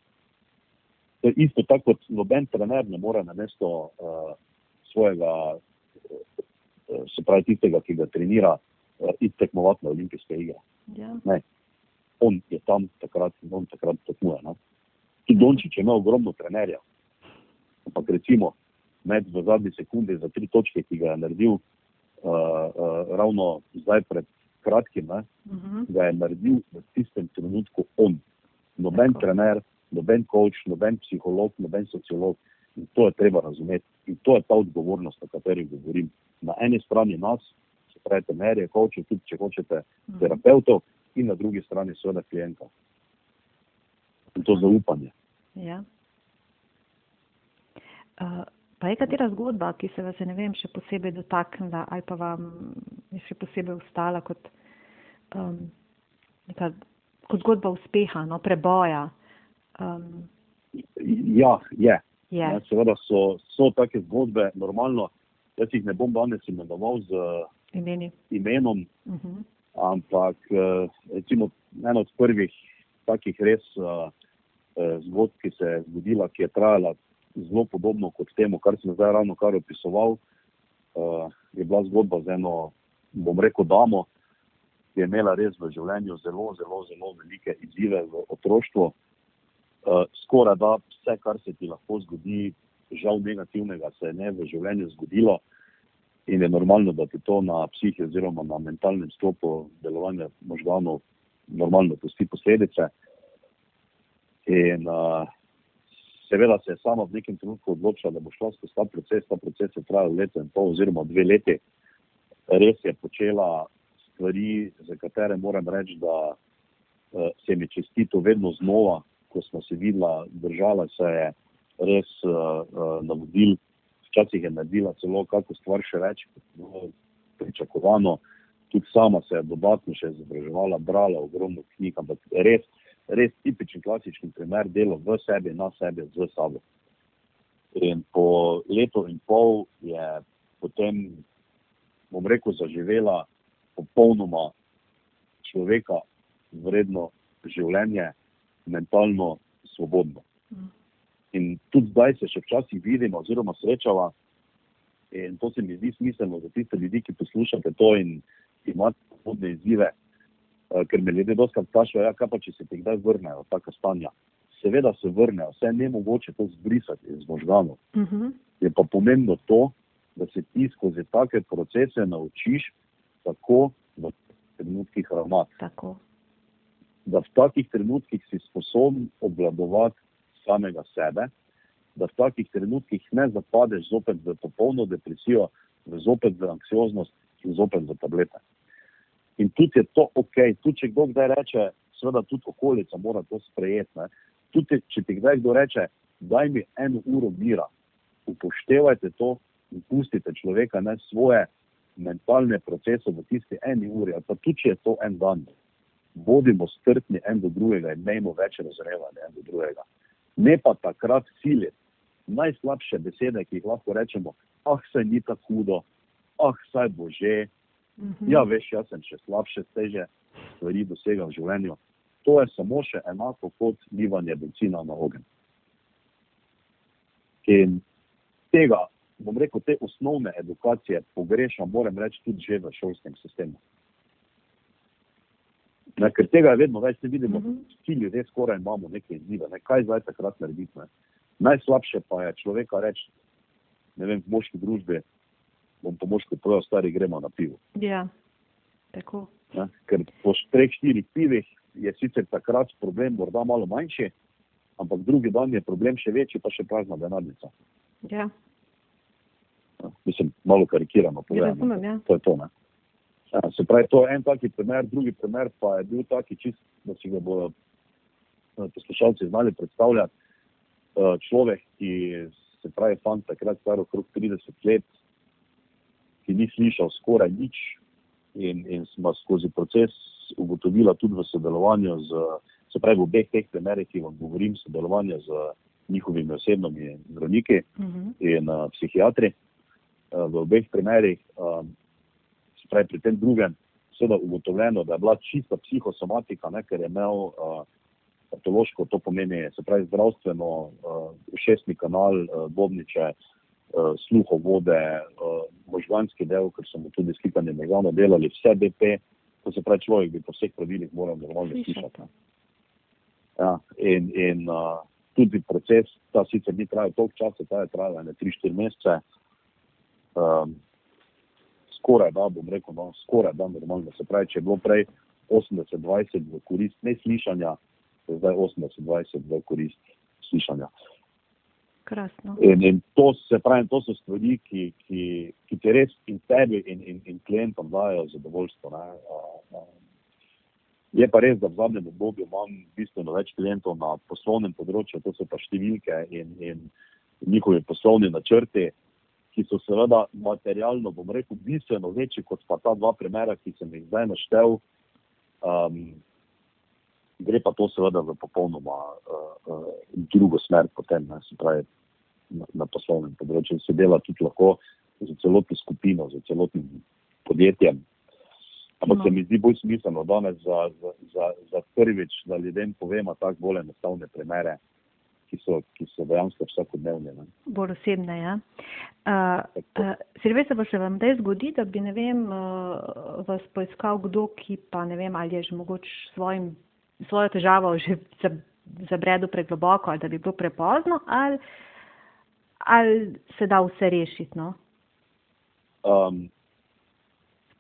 To je isto tako, kot noben trener ne more na mesto uh, svojega, uh, se pravi, tistega, ki ga trenira, uh, iti tekmovati na olimpijske igre. Ja. Ne. On je tam takrat in on takrat tekmuje. Ne. Tudi Dončić je imel ogromno trenerja. Ampak recimo, med v zadnji sekundi za tri točke, ki ga je naredil uh, uh, ravno zdaj pred kratkim, ne, uh Mhm. -huh. ga je naredil v tistem trenutku on. Noben Tako. trener, noben coach, noben psiholog, noben sociolog. In to je treba razumeti. In to je ta odgovornost, o kateri govorim. Na eni strani nas, se pravi, trenerje, coache, tudi če hočete, Mhm. terapeutov, in na drugi strani seveda klienta. In to zaupanje. Ja. Uh, pa je katera zgodba, ki se vas je, ne vem, še posebej dotaknila ali pa vam je še posebej ostala kot, um, neka, kot zgodba uspeha, no, preboja? Um, Ja, je. je. Ja, seveda so, so take zgodbe, normalno. Jaz jih ne bom danes imenoval z Imeni. imenom, Uh -huh. ampak eh, recimo ena od prvih takih res uh, zgodb, ki se je zgodila, ki je trajala zelo podobno kot temu, kar sem zdaj ravno kar opisoval, uh, je bila zgodba z eno, bom rekel, damo, ki je imela res v življenju zelo, zelo, zelo velike izzive v otroštvu. Uh, skoraj da vse, kar se ti lahko zgodi, žal negativnega, se je ne v življenju zgodilo in je normalno, da ti to na psihi oziroma na mentalnem sklopu delovanja možganov normalno pusti posledice. In uh, seveda se je sama v nekem trenutku odločila, da bo šla skozi ta proces. Ta proces je trajal leto in pol oziroma dve leti. Res je počela stvari, za katere moram reči, da uh, se mi čestito vedno znova, ko smo se videla, držala se je res uh, uh, navodil, včasih je naredila celo kako stvar še več, kot je bilo pričakovano. Tudi sama se je dodatno še izobraževala, brala ogromno knjig, ampak res, res tipičen klasični primer delo v sebi, na sebi, z sabo. In po letu in pol je potem, bom rekel, zaživela popolnoma človeka vredno življenje, mentalno svobodno. In tudi zdaj se še včasih vidimo, oziroma srečava. In to se mi zdi smiselno za tiste ljudi, ki poslušate to in imate podobne izzive. Uh, ker me ljudje doskrat vprašajo, ja, kaj pa če se ti kdaj vrnejo taka stanja. Seveda se vrnejo, vse je ne mogoče to zbrisati iz možganov. Uh -huh. Je pa pomembno to, da se ti skozi take procese naučiš, tako v trenutkih ravnati Tako. da v takih trenutkih si sposoben obvladovati samega sebe, da v takih trenutkih ne zapadeš zopet v popolno depresijo, v zopet v anksioznost in zopet v tablete. In tudi je to ok, tudi če kdo kdaj reče, seveda tudi okolica mora to sprejeti. Ne. Tudi če ti kdaj kdo reče, daj mi eno uro mira, upoštevajte to in pustite človeka ne svoje mentalne procese v tisti eni uri, ali pa tudi če je to en dan bodimo strpni en do drugega in imejmo več razumevanja en do drugega. Ne pa takrat siliti najslabše besede, ki jih lahko rečemo, ah, saj ni tako hudo, ah, saj bo že, Uh -huh. ja, veš, jaz sem še slabše, teže stvari dosegam v življenju. To je samo še enako kot livanje benzina na ogenj. In tega, bom rekel, te osnovne edukacije pogrešam, moram reči, tudi že v šolskem sistemu. Ne, ker tega je vedno več, ne vidimo, vsi ljudje skoraj imamo neke izzive, ne, kaj zdaj takrat narediti. Ne. Najslabše pa je človeka reči, ne vem, v moški družbi, bom po moški povedal, stari gremo na pivo. Ja. Tako. Ne. Ker po treh, štirih pivih je sicer takrat problem morda malo manjši, ampak drugi dan je problem še večji, pa še prazna denarnica. Ja. Ne. Mislim, malo karikirano Ja, povedano. razumem, ja. To je to. Ne. Ja, se pravi, to je en taki primer, drugi primer pa je bil taki čist, da si ga bodo poslušalci znali predstavljati. Človek, ki se pravi, fant takrat star okrog 30 let, ki ni slišal skoraj nič in, in smo skozi proces ugotovila tudi v sodelovanju z, se pravi, v obeh teh primerih, ki vam govorim, sodelovanje z njihovimi osebnimi zdravniki uh mhm. -huh. in uh, psihiatri. Uh, v obeh primerih um, pravi, pri tem drugem, seveda ugotovljeno, da je bila čista psihosomatika, ne, ker je imel uh, patološko, to pomeni, se pravi, zdravstveno, uh, šestni kanal, uh, bobniče, uh, sluho vode, uh, možganski del, ker smo tudi slikanje možganov delali, vse BP, to se pravi, človek bi po vseh pravilih moral normalno slišati. Ja, in in uh, tudi proces, ta sicer ni trajal toliko časa, ta je trajal ne 3-4 mesece. Um, skoraj da, bom rekel, no, skoraj da normalno. Se pravi, če je bilo prej 80-20 v korist neslišanja, je zdaj 80-20 v korist slišanja. In, in to, pravi, to so stvari, ki, ki, ki ti res in tebi in, in, in klientom dajo zadovoljstvo. Ne. Je pa res, da v zadnjem obdobju imam bistveno več klientov na poslovnem področju, to so pa številke in, in njihovi poslovni načrti ki so seveda materialno, bom rekel, bistveno večji kot pa ta dva primera, ki sem jih zdaj naštel. Um, gre pa to seveda v popolnoma uh, uh, drugo smer, potem, ne, se pravi, na, na poslovnem področju. Se dela tudi lahko za celotno skupino, za celotnim podjetjem. Ampak no. se mi zdi bolj smiselno danes za, za, za, za prvič, da ljudem povemo tako bolj enostavne primere ki so, ki so dejansko vsakodnevne. Ne. Bolj osebne. Ja. Uh, uh, Silvestre, pa se vam da zgodi, da bi vem, uh, vas poiskal kdo, ki pa ne vem, ali je že mogoče svojim, svojo težavo že zabredel pregloboko, ali da bi bilo prepozno, ali, ali se da vse rešiti. No? Um,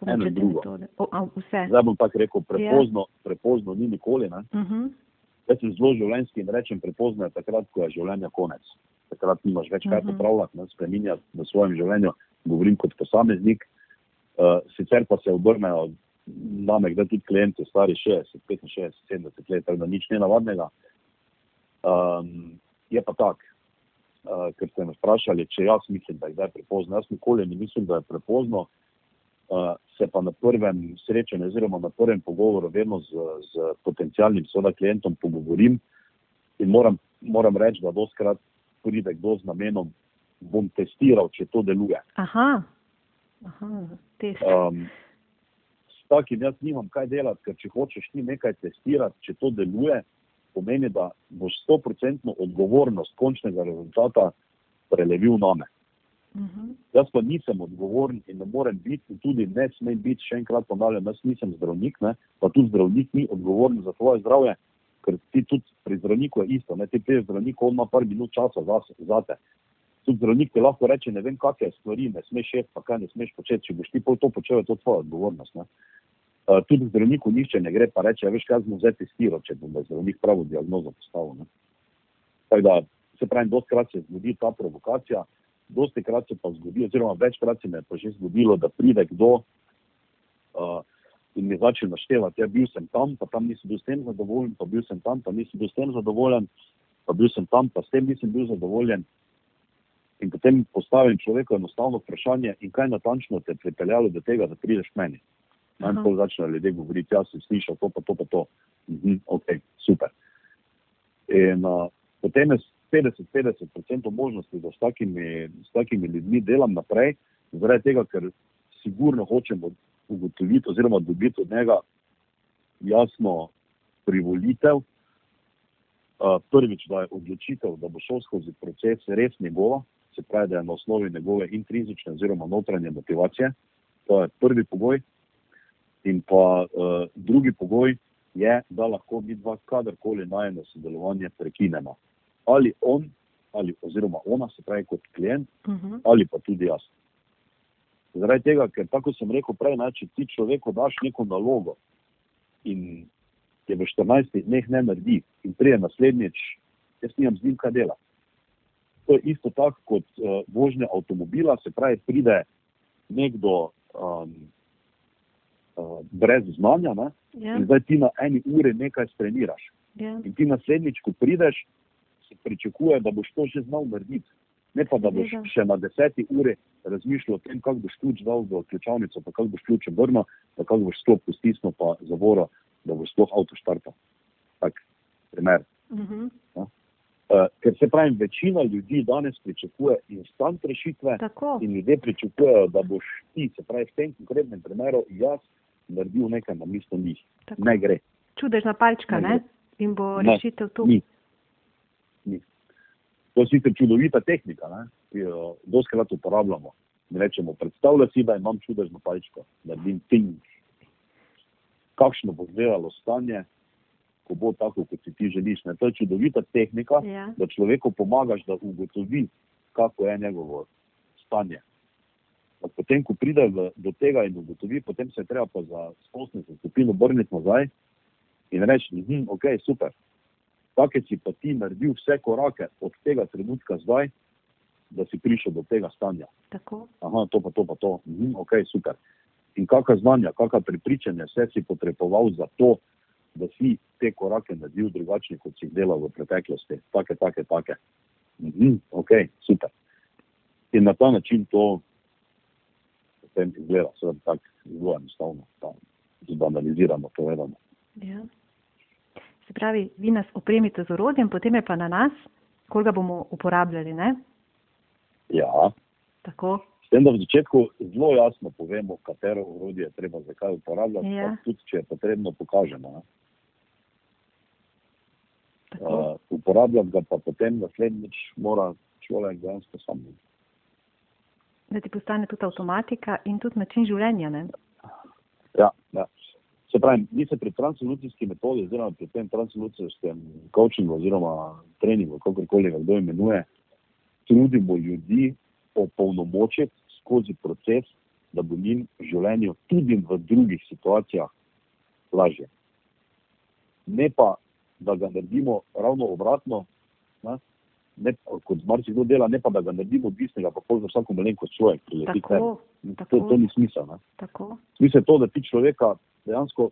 o, a, Zdaj bom tako rekel, prepozno, ja. prepozno ni nikoli. Uh mhm. -huh. Jaz sem zelo življenjski in rečem prepozno, takrat, ko je življenje konec. Takrat nimaš več kaj mhm. popravljati, ne spremenjati v svojem življenju. Govorim kot posameznik. Uh, sicer pa se obrnejo name, da tudi klienti, stari 60, 65, 70 let, tako da nič ne navadnega. Um, je pa tako, uh, ker ste me vprašali, če jaz mislim, da je zdaj prepozno. Jaz nikoli ne mislim, da je prepozno. Uh, se pa na prvem srečanju, oziroma na prvem pogovoru, vedno z, z potencijalnim soda klientom pogovorim in moram, moram reči, da doskrat pride kdo z namenom, bom testiral, če to deluje. Aha, aha test. Um, s takim jaz nimam kaj delati, ker če hočeš ti nekaj testirati, če to deluje, pomeni, da boš 100% odgovornost končnega rezultata prelevil na me. -huh. Jaz pa nisem odgovoren in ne morem biti, tudi ne smem biti, še enkrat ponavljam, jaz nisem zdravnik, ne, pa tudi zdravnik ni odgovoren za tvoje zdravje, ker ti tudi pri zdravniku je isto, ne, ti priješ zdravniku, on ima par minut časa za, te. Tudi zdravnik ti lahko reče, ne vem, kakšne stvari ne smeš šef, pa kaj ne smeš početi, če boš ti pol to počel, je to tvoja odgovornost. Ne. Uh, tudi zdravniku nišče ne gre, pa reče, veš, kaj smo zdaj testirali, če bom zdravnik pravo diagnozo postavil. Tako da, se pravi, doskrat se zgodi ta provokacija, dosti krat se pa zgodi, oziroma večkrat se mi je pa že zgodilo, da pride kdo uh, in mi začne naštevati, ja, bil sem tam, pa tam nisem bil s tem zadovoljen, pa bil sem tam, pa nisem bil s tem zadovoljen, pa bil sem tam, pa s tem nisem bil zadovoljen. In potem postavim človeku enostavno vprašanje, in kaj natančno te je pripeljalo do tega, da prideš meni. Najprej pol začnejo ljudje govoriti, jaz sem slišal to, pa to, pa to. Mhm, ok, super. In uh, potem je 50-50% možnosti, da s takimi, s takimi ljudmi delam naprej, zaradi tega, ker sigurno hočem ugotoviti oziroma dobiti od njega jasno privolitev. Prvič, da je odločitev, da bo šel skozi proces res njegova, se pravi, da je na osnovi njegove intrinzične oziroma notranje motivacije. To je prvi pogoj. In pa uh, drugi pogoj je, da lahko mi dva kadarkoli najmo sodelovanje prekinemo ali on, ali, oziroma ona, se pravi kot klient, uh mhm. -huh. ali pa tudi jaz. Zaradi tega, ker tako sem rekel prej, ne, če ti človeku daš neko nalogo in je v 14 dneh ne naredi in prije naslednjič, jaz nimam z njim kaj dela. To je isto tako kot uh, vožnja avtomobila, se pravi, pride nekdo um, uh, brez znanja. Ne? Ja. In zdaj ti na eni uri nekaj treniraš. Ja. In ti naslednjič, ko prideš, se pričakuje, da boš to že znal narediti. Ne pa, da boš Seveda. še na deseti uri razmišljal o tem, kako boš ključ dal v ključavnico, pa kako boš ključ obrnil, pa kako boš sklop stisnil, pa zavoro, da boš sploh avto štartal. Tak primer. Mhm. Uh, ker se pravi, večina ljudi danes pričakuje instant rešitve Tako. in ljudje pričakujejo, da boš ti, se pravi, v tem konkretnem primeru, jaz naredil nekaj na mesto njih. Tako. Ne gre. Čudežna palčka, Ne ne? gre. In bo rešitev tu. Ni. To je sicer čudovita tehnika, ne, ki jo doskrat uporabljamo. Mi rečemo, predstavljaj si, da imam čudežno palčko, naredim ting. Kakšno bo izgledalo stanje, ko bo tako, kot si ti želiš. Ne. To je čudovita tehnika, Ja. da človeku pomagaš, da ugotovi, kako je njegovo stanje. Pa Potem, ko pride v, do tega in ugotovi, potem se je treba pa za spostnico skupino obrniti nazaj in reči, hm, ok, super. Kake si pa ti naredil vse korake od tega trenutka zdaj, da si prišel do tega stanja. Tako. Aha, to pa to pa to, hm, ok, super. In kakšna znanja, kakšna prepričanja vse si potreboval za to, da si te korake naredil drugačne, kot si jih delal v preteklosti. Take, take, take. Mhm, ok, super. In na ta način to potem izgleda, seveda tako zelo enostavno, pa zbanalizirano povedano. Ja. Se pravi, vi nas opremite z orodjem, potem je pa na nas, koliko ga bomo uporabljali. Ne? Ja, Tako. s tem, da v začetku zelo jasno povemo, katero orodje je treba zakaj uporabljati, Ja. tudi če je potrebno, pokažemo. Ne? tako. Uh, uporabljati ga pa potem naslednjič mora človek dejansko sam. Da ti postane tudi avtomatika in tudi način življenja. Ne? Ja, ja. Se pravi, mi se pri transolucijski metodi, oziroma pri tem transolucijskem coachingu oziroma treningu, kakorkoli ga kdo imenuje, trudimo ljudi opolnomočiti skozi proces, da bo njim v življenju tudi v drugih situacijah lažje. Ne pa, da ga naredimo ravno obratno, ne, ne, kot marsikdo dela, ne pa, da ga naredimo odvisnega, pa pol za vsako malenkost človek prileti. tebi. Tako, To, tako. to ni smisel. Tako. Smisel je to, da ti človeka dejansko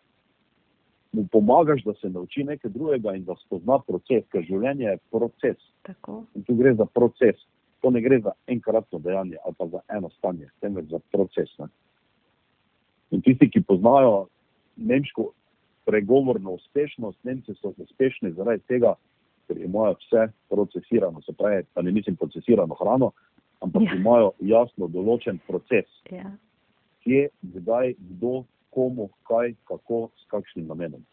mu pomagaš, da se nauči nekaj drugega in da spozna proces, ker življenje je proces. tako. In tu gre za proces. To ne gre za enkratno dejanje ali pa za eno stanje, temveč za proces. Ne. In tisti, ki poznajo nemško pregovorno uspešnost, Nemci so uspešni zaradi tega, ker imajo vse procesirano, se pravi, pa ne mislim procesirano hrano, ampak Ja. imajo jasno določen proces Ja. kje, kdaj, kdo, komu, kaj, kako, s kakšnim namenom.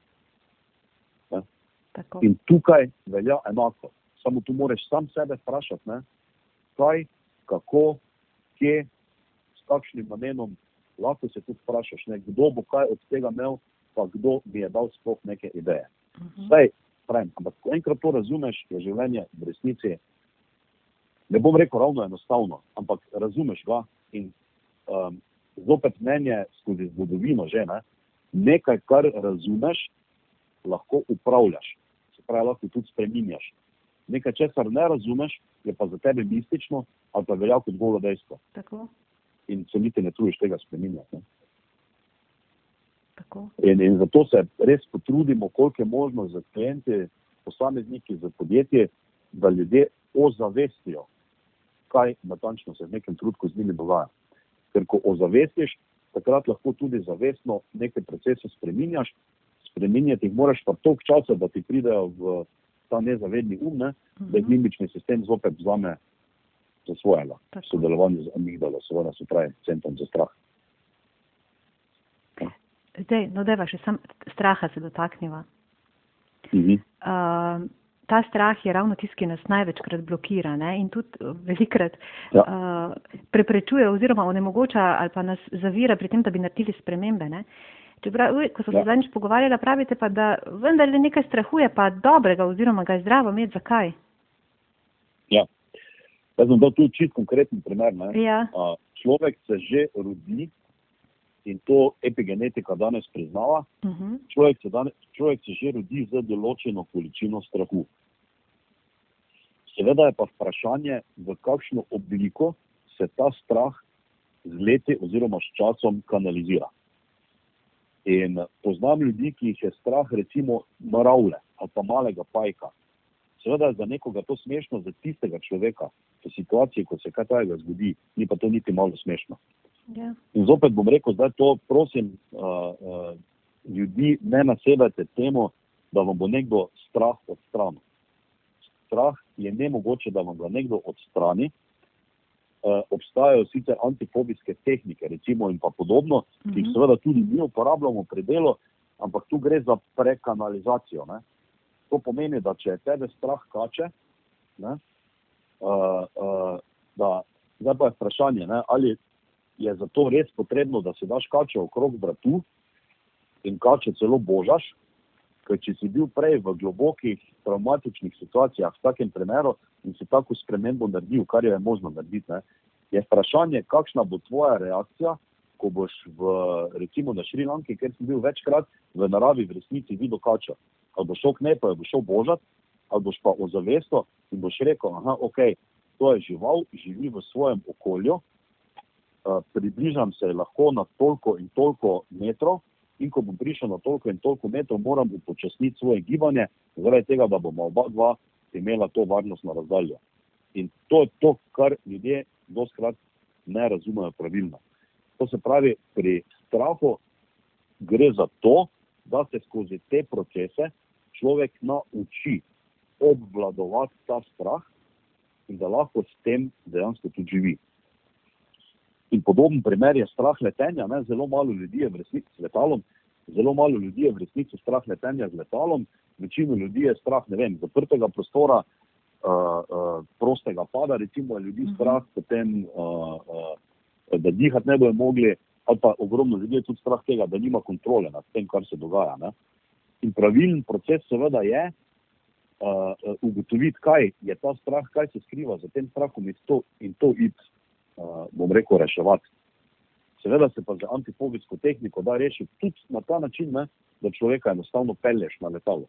In tukaj velja enako. Samo tu moraš sam sebe vprašati, ne? kaj, kako, kje, s kakšnim namenom. Lahko se tudi vprašaš, ne? kdo bo kaj od tega imel, pa kdo mi je dal sploh neke ideje. Mhm. Zdaj, pravim, ampak ko enkrat to razumeš, je življenje v resnici, ne bom rekel ravno enostavno, ampak razumeš ga in um, zopet mnenje skozi zgodovino že, ne, nekaj, kar razumeš, lahko upravljaš, se pravi, lahko tudi spreminjaš. Nekaj, česar ne razumeš, je pa za tebe mistično ali pa velja kot golo dejstvo tako. in se niti ne trudiš tega spreminjati. Ne. Tako. In, in zato se res potrudimo, koliko je možno za kliente, posamezniki, za podjetje, da ljudje ozavestijo, kaj natančno se v nekem trenutku z njimi dogaja. Ker ko ozavestiš, takrat lahko tudi zavestno neke procese spreminjaš, spreminjati jih moraš pa toliko časa, da ti pridejo v ta nezavedni um, ne, da jih Mhm. limbični sistem zopet vzame za svojega, sodelovanju z amigdalo, seveda se pravi centrom za strah. Zdaj, no, da še sam straha se dotakniva. Mhm. Uh, ta strah je ravno tisti, ki nas največkrat blokira ne? in tudi uh, velikrat Ja. uh, preprečuje oziroma onemogoča ali pa nas zavira pri tem, da bi naredili spremembe. Ne? Čeprav, ko smo se Ja. zadnjič pogovarjali, pravite pa, da vendarle nekaj strahuje, pa dobrega oziroma ga je zdravo imeti. Zakaj? Ja. Jaz sem dal tu čist konkreten primer. Ne? Ja, A, človek se že rodi in to epigenetika danes priznava. uh -huh. Človek se, danes, človek se že rodi z določeno količino strahu. Seveda je pa vprašanje, v kakšno obliko se ta strah z leti oziroma s časom kanalizira. In poznam ljudi, ki jih je strah, recimo, naravle ali pa malega pajka. Seveda je za nekoga to smešno, za tistega človeka, v situaciji, ko se kaj takega zgodi, ni pa to niti malo smešno. Ja. In zopet bom rekel, da to, prosim, uh, uh, ljudi ne nasebajte temu, da vam bo nekdo strah odstranil. Strah je nemogoče, da vam ga nekdo odstrani. Uh, obstajajo sicer antifobijske tehnike, recimo in podobno, ki jih Mhm. seveda tudi mi uporabljamo pri delu, ampak tu gre za prekanalizacijo. Ne? To pomeni, da če tebe strah kače, ne, uh, uh, da zdaj pa je vprašanje, ne, ali je zato res potrebno, da si daš kače okrog vratu in kače celo božaš, ker če si bil prej v globokih traumatičnih situacijah, v takem primeru in si tako spremembo naredil, kar jo je možno narediti, ne, je vprašanje, kakšna bo tvoja reakcija, ko boš v, recimo na Šrilanki, ker si bil večkrat v naravi v resnici videl kačo. Ali boš šel k nepo, ali boš šel božati, ali boš pa ozavesto in boš rekel, aha, ok, to je žival, živi v svojem okolju, približam se lahko na toliko in toliko metrov, in ko bom prišel na toliko in toliko metrov, moram upočasniti svoje gibanje, zaradi tega, da bomo oba dva imela to varnostno razdaljo. In to je to, kar ljudje doskrat ne razumejo pravilno. To se pravi, pri strahu gre za to, da se skozi te procese človek nauči obvladovati ta strah in da lahko s tem dejansko tudi živi. In podoben primer je strah letenja. Ne? Zelo malo ljudi je v resnici s letalom, zelo malo ljudi je v resnici strah letenja z letalom, večino ljudi je strah, vem, zaprtega prostora, uh, uh, prostega pada, recimo je ljudi strah, potem, uh, uh, da dihati ne bojo mogli, ali pa ogromno ljudi je tudi strah tega, da nima kontrole nad tem, kar se dogaja. Ne? In pravilen proces seveda je uh, ugotoviti, kaj je ta strah, kaj se skriva za tem strahom in to, in to iti, bom rekel, reševati. Seveda se pa za antifobijsko tehniko da rešiti tudi na ta način, ne, da človeka enostavno pelješ na letalo.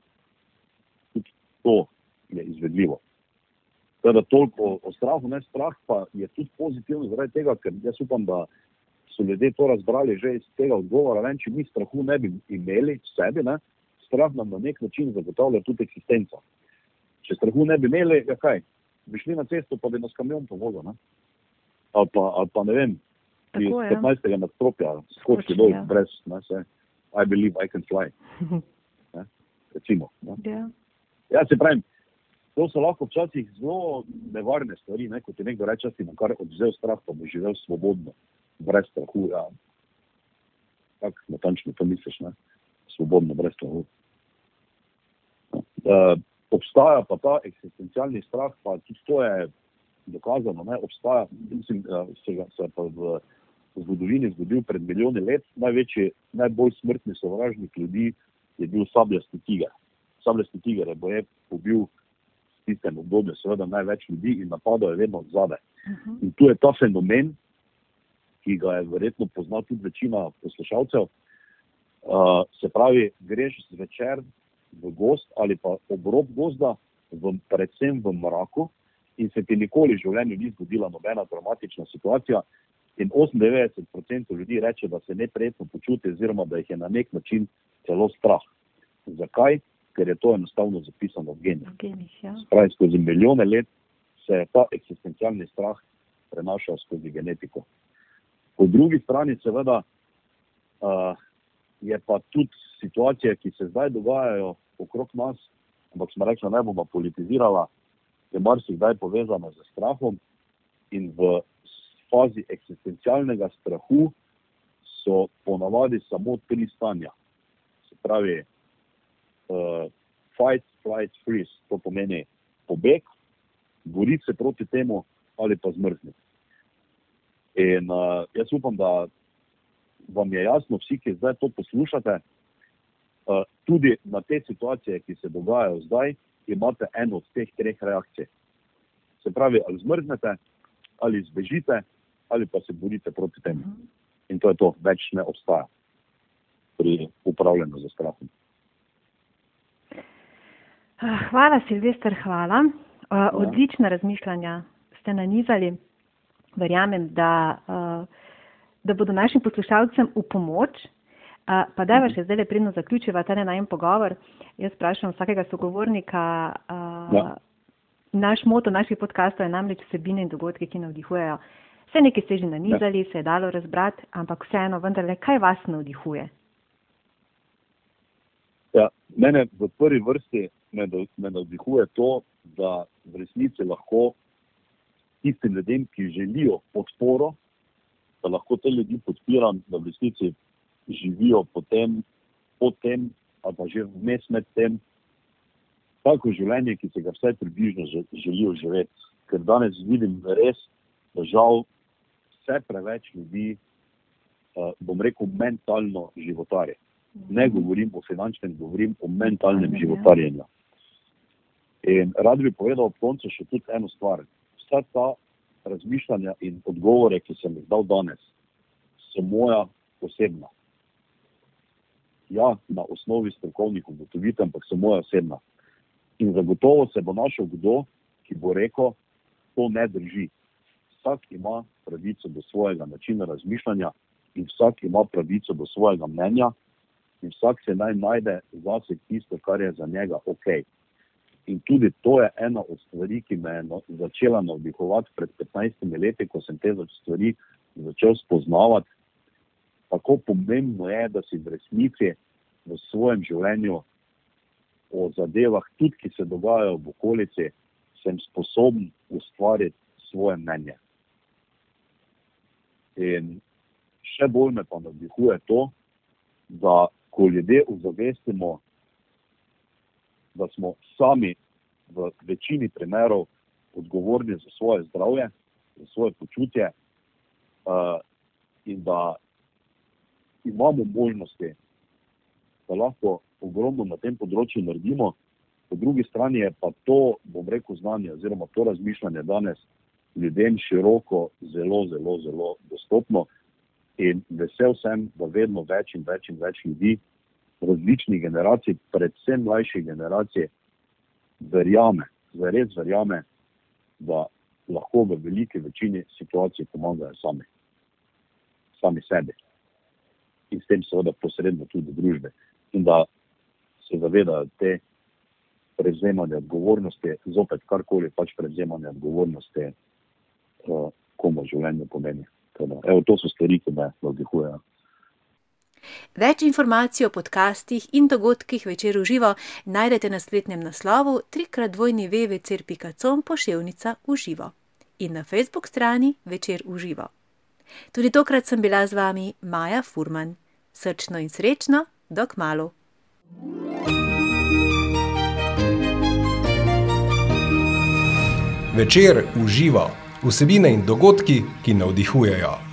Tudi to je izvedljivo. Teda toliko o, strahu, ne strah pa je tudi pozitivno zaradi tega, ker jaz upam, da so ljudje to razbrali že iz tega odgovora. Vem, če mi strahu ne bi imeli v sebi, ne, strah nam na nek način zagotavlja tudi eksistenco. Če strahu ne bi imeli, ja kaj, bi šli na cesto, pa bi nas kamion povozil. Ne. Ali pa, ali pa ne vem, iz Tako je. 15. nadstropja skoči dol, ja. brez, ne, se, I believe I can fly, recimo. Ne. Ja. Ja, se pravi, to so lahko včasih zelo nevarne stvari, ne? kot ti nekdo reče, da ti bo kar odvzel strah, pa bo živel svobodno, brez strahu. Ja. Tako natančno to misliš, ne? svobodno, brez strahu. Uh, obstaja pa ta eksistencialni strah, pa tudi to je dokazano, ne? obstaja, mislim, uh, se, ga, se pa v zgodovini zgodil pred milijoni let, največji, najbolj smrtni sovražnik ljudi je bil sabljasti tiger. Sabljasti tiger je boje pobil v tistem obdobju seveda največ ljudi in napadal je vedno zadaj. Mhm. In tu je ta fenomen, ki ga je verjetno poznal tudi večina poslušalcev. Uh, se pravi, greš zvečer v gost ali pa obrob gozda, v, predvsem v mraku, in se ti nikoli v življenju ni zgodila nobena dramatična situacija. In 98% ljudi reče, da se neprijetno počuti, oziroma da jih je na nek način celo strah. Zakaj? Ker je to enostavno zapisano v genih. V genih, ja. Pravi, skozi milijone let se je ta eksistencialni strah prenašal skozi genetiko. Po drugi strani, seveda, uh, je pa tudi situacije, ki se zdaj dogajajo okrog nas, ampak smo rekli, ne bomo politizirala, je marsikdaj povezana z strahom in v fazi eksistencialnega strahu so ponavadi samo tri stanja. Se pravi, uh, fight, flight, freeze, to pomeni pobeg, boriti se proti temu ali pa zmrzniti. In uh, jaz upam, da vam je jasno, vsi, ki zdaj to poslušate, uh, tudi na te situacije, ki se dogajajo zdaj, imate eno od teh treh reakcij. Se pravi, ali zmrznete, ali zbežite, ali pa se borite proti temu. In to je to, več ne obstaja pri upravljanju z strahom. Ah, Hvala, Silvester, hvala. Uh, odlična razmišljanja ste nanizali. Verjamem, da, uh, da bodo našim poslušalcem v pomoč. Uh, pa da še zdaj le pridno zaključiva ta najem pogovor. Jaz sprašujem vsakega sogovornika. Uh, ja. Naš moto naših podkastov je namreč vsebine in dogodke, ki navdihujejo. Vse nekaj ste že nanizali, ja. se je dalo razbrati, ampak vseeno, vendarle, kaj vas navdihuje? Ja, mene v prvi vrsti me, me navdihuje to, da v resnici lahko tistim ljudem, ki želijo podporo, da lahko te ljudi podpiram, da v resnici živijo potem, potem ali pa že vmes med tem, tako življenje, ki se ga vse približno želijo živeti. Ker danes vidim res, da žal vse preveč ljudi, uh, bom rekel, mentalno životarje. Ne govorim o finančnem, govorim o mentalnem životarjenju. In rad bi povedal ob koncu še tudi eno stvar. Vsa ta razmišljanja in odgovore, ki sem jih dal danes, so moja osebna. Ja, na osnovi strokovnih ugotovitev, ampak so moja osebna. In zagotovo se bo našel kdo, ki bo rekel, to ne drži. Vsak ima pravico do svojega načina razmišljanja in vsak ima pravico do svojega mnenja in vsak se naj najde zase tisto, kar je za njega ok. In tudi to je ena od stvari, ki me je no, začela navdihovati pred 15 leti, ko sem te stvari začel spoznavati. Tako pomembno je, da si v resnici v svojem življenju o zadevah, tudi ki se dogajajo v okolici, sem sposoben ustvariti svoje mnenje. In še bolj me pa navdihuje to, da ko ljudje ozavestimo, da smo sami v večini primerov odgovorni za svoje zdravje, za svoje počutje, uh, in da imamo možnosti, da lahko ogromno na tem področju naredimo. Po drugi strani je pa to, bom rekel, znanje oziroma to razmišljanje danes ljudem široko, zelo, zelo, zelo dostopno. In vesel sem, da vedno več in več in več ljudi različnih generacij, predvsem mlajših generacij, verjame, zares verjame, da lahko v veliki večini situacij pomagajo sami, sami sebi in s tem seveda posredno tudi družbe. In da se zavedajo te prevzemanja odgovornosti, zopet karkoli pač prevzemanja odgovornosti, uh, komu življenje pomeni. Teda, evo, to so stvari, ki me navdihujejo. Več informacij o podcastih in dogodkih večer v živo najdete na spletnem naslovu trikratvojni.com pošiljka v živo in na facebook strani večer v živo. Tudi tokrat sem bila z vami Maja Furman. Srčno in srečno, dok malo. Večer v živo, vsebine in dogodki, ki navdihujejo.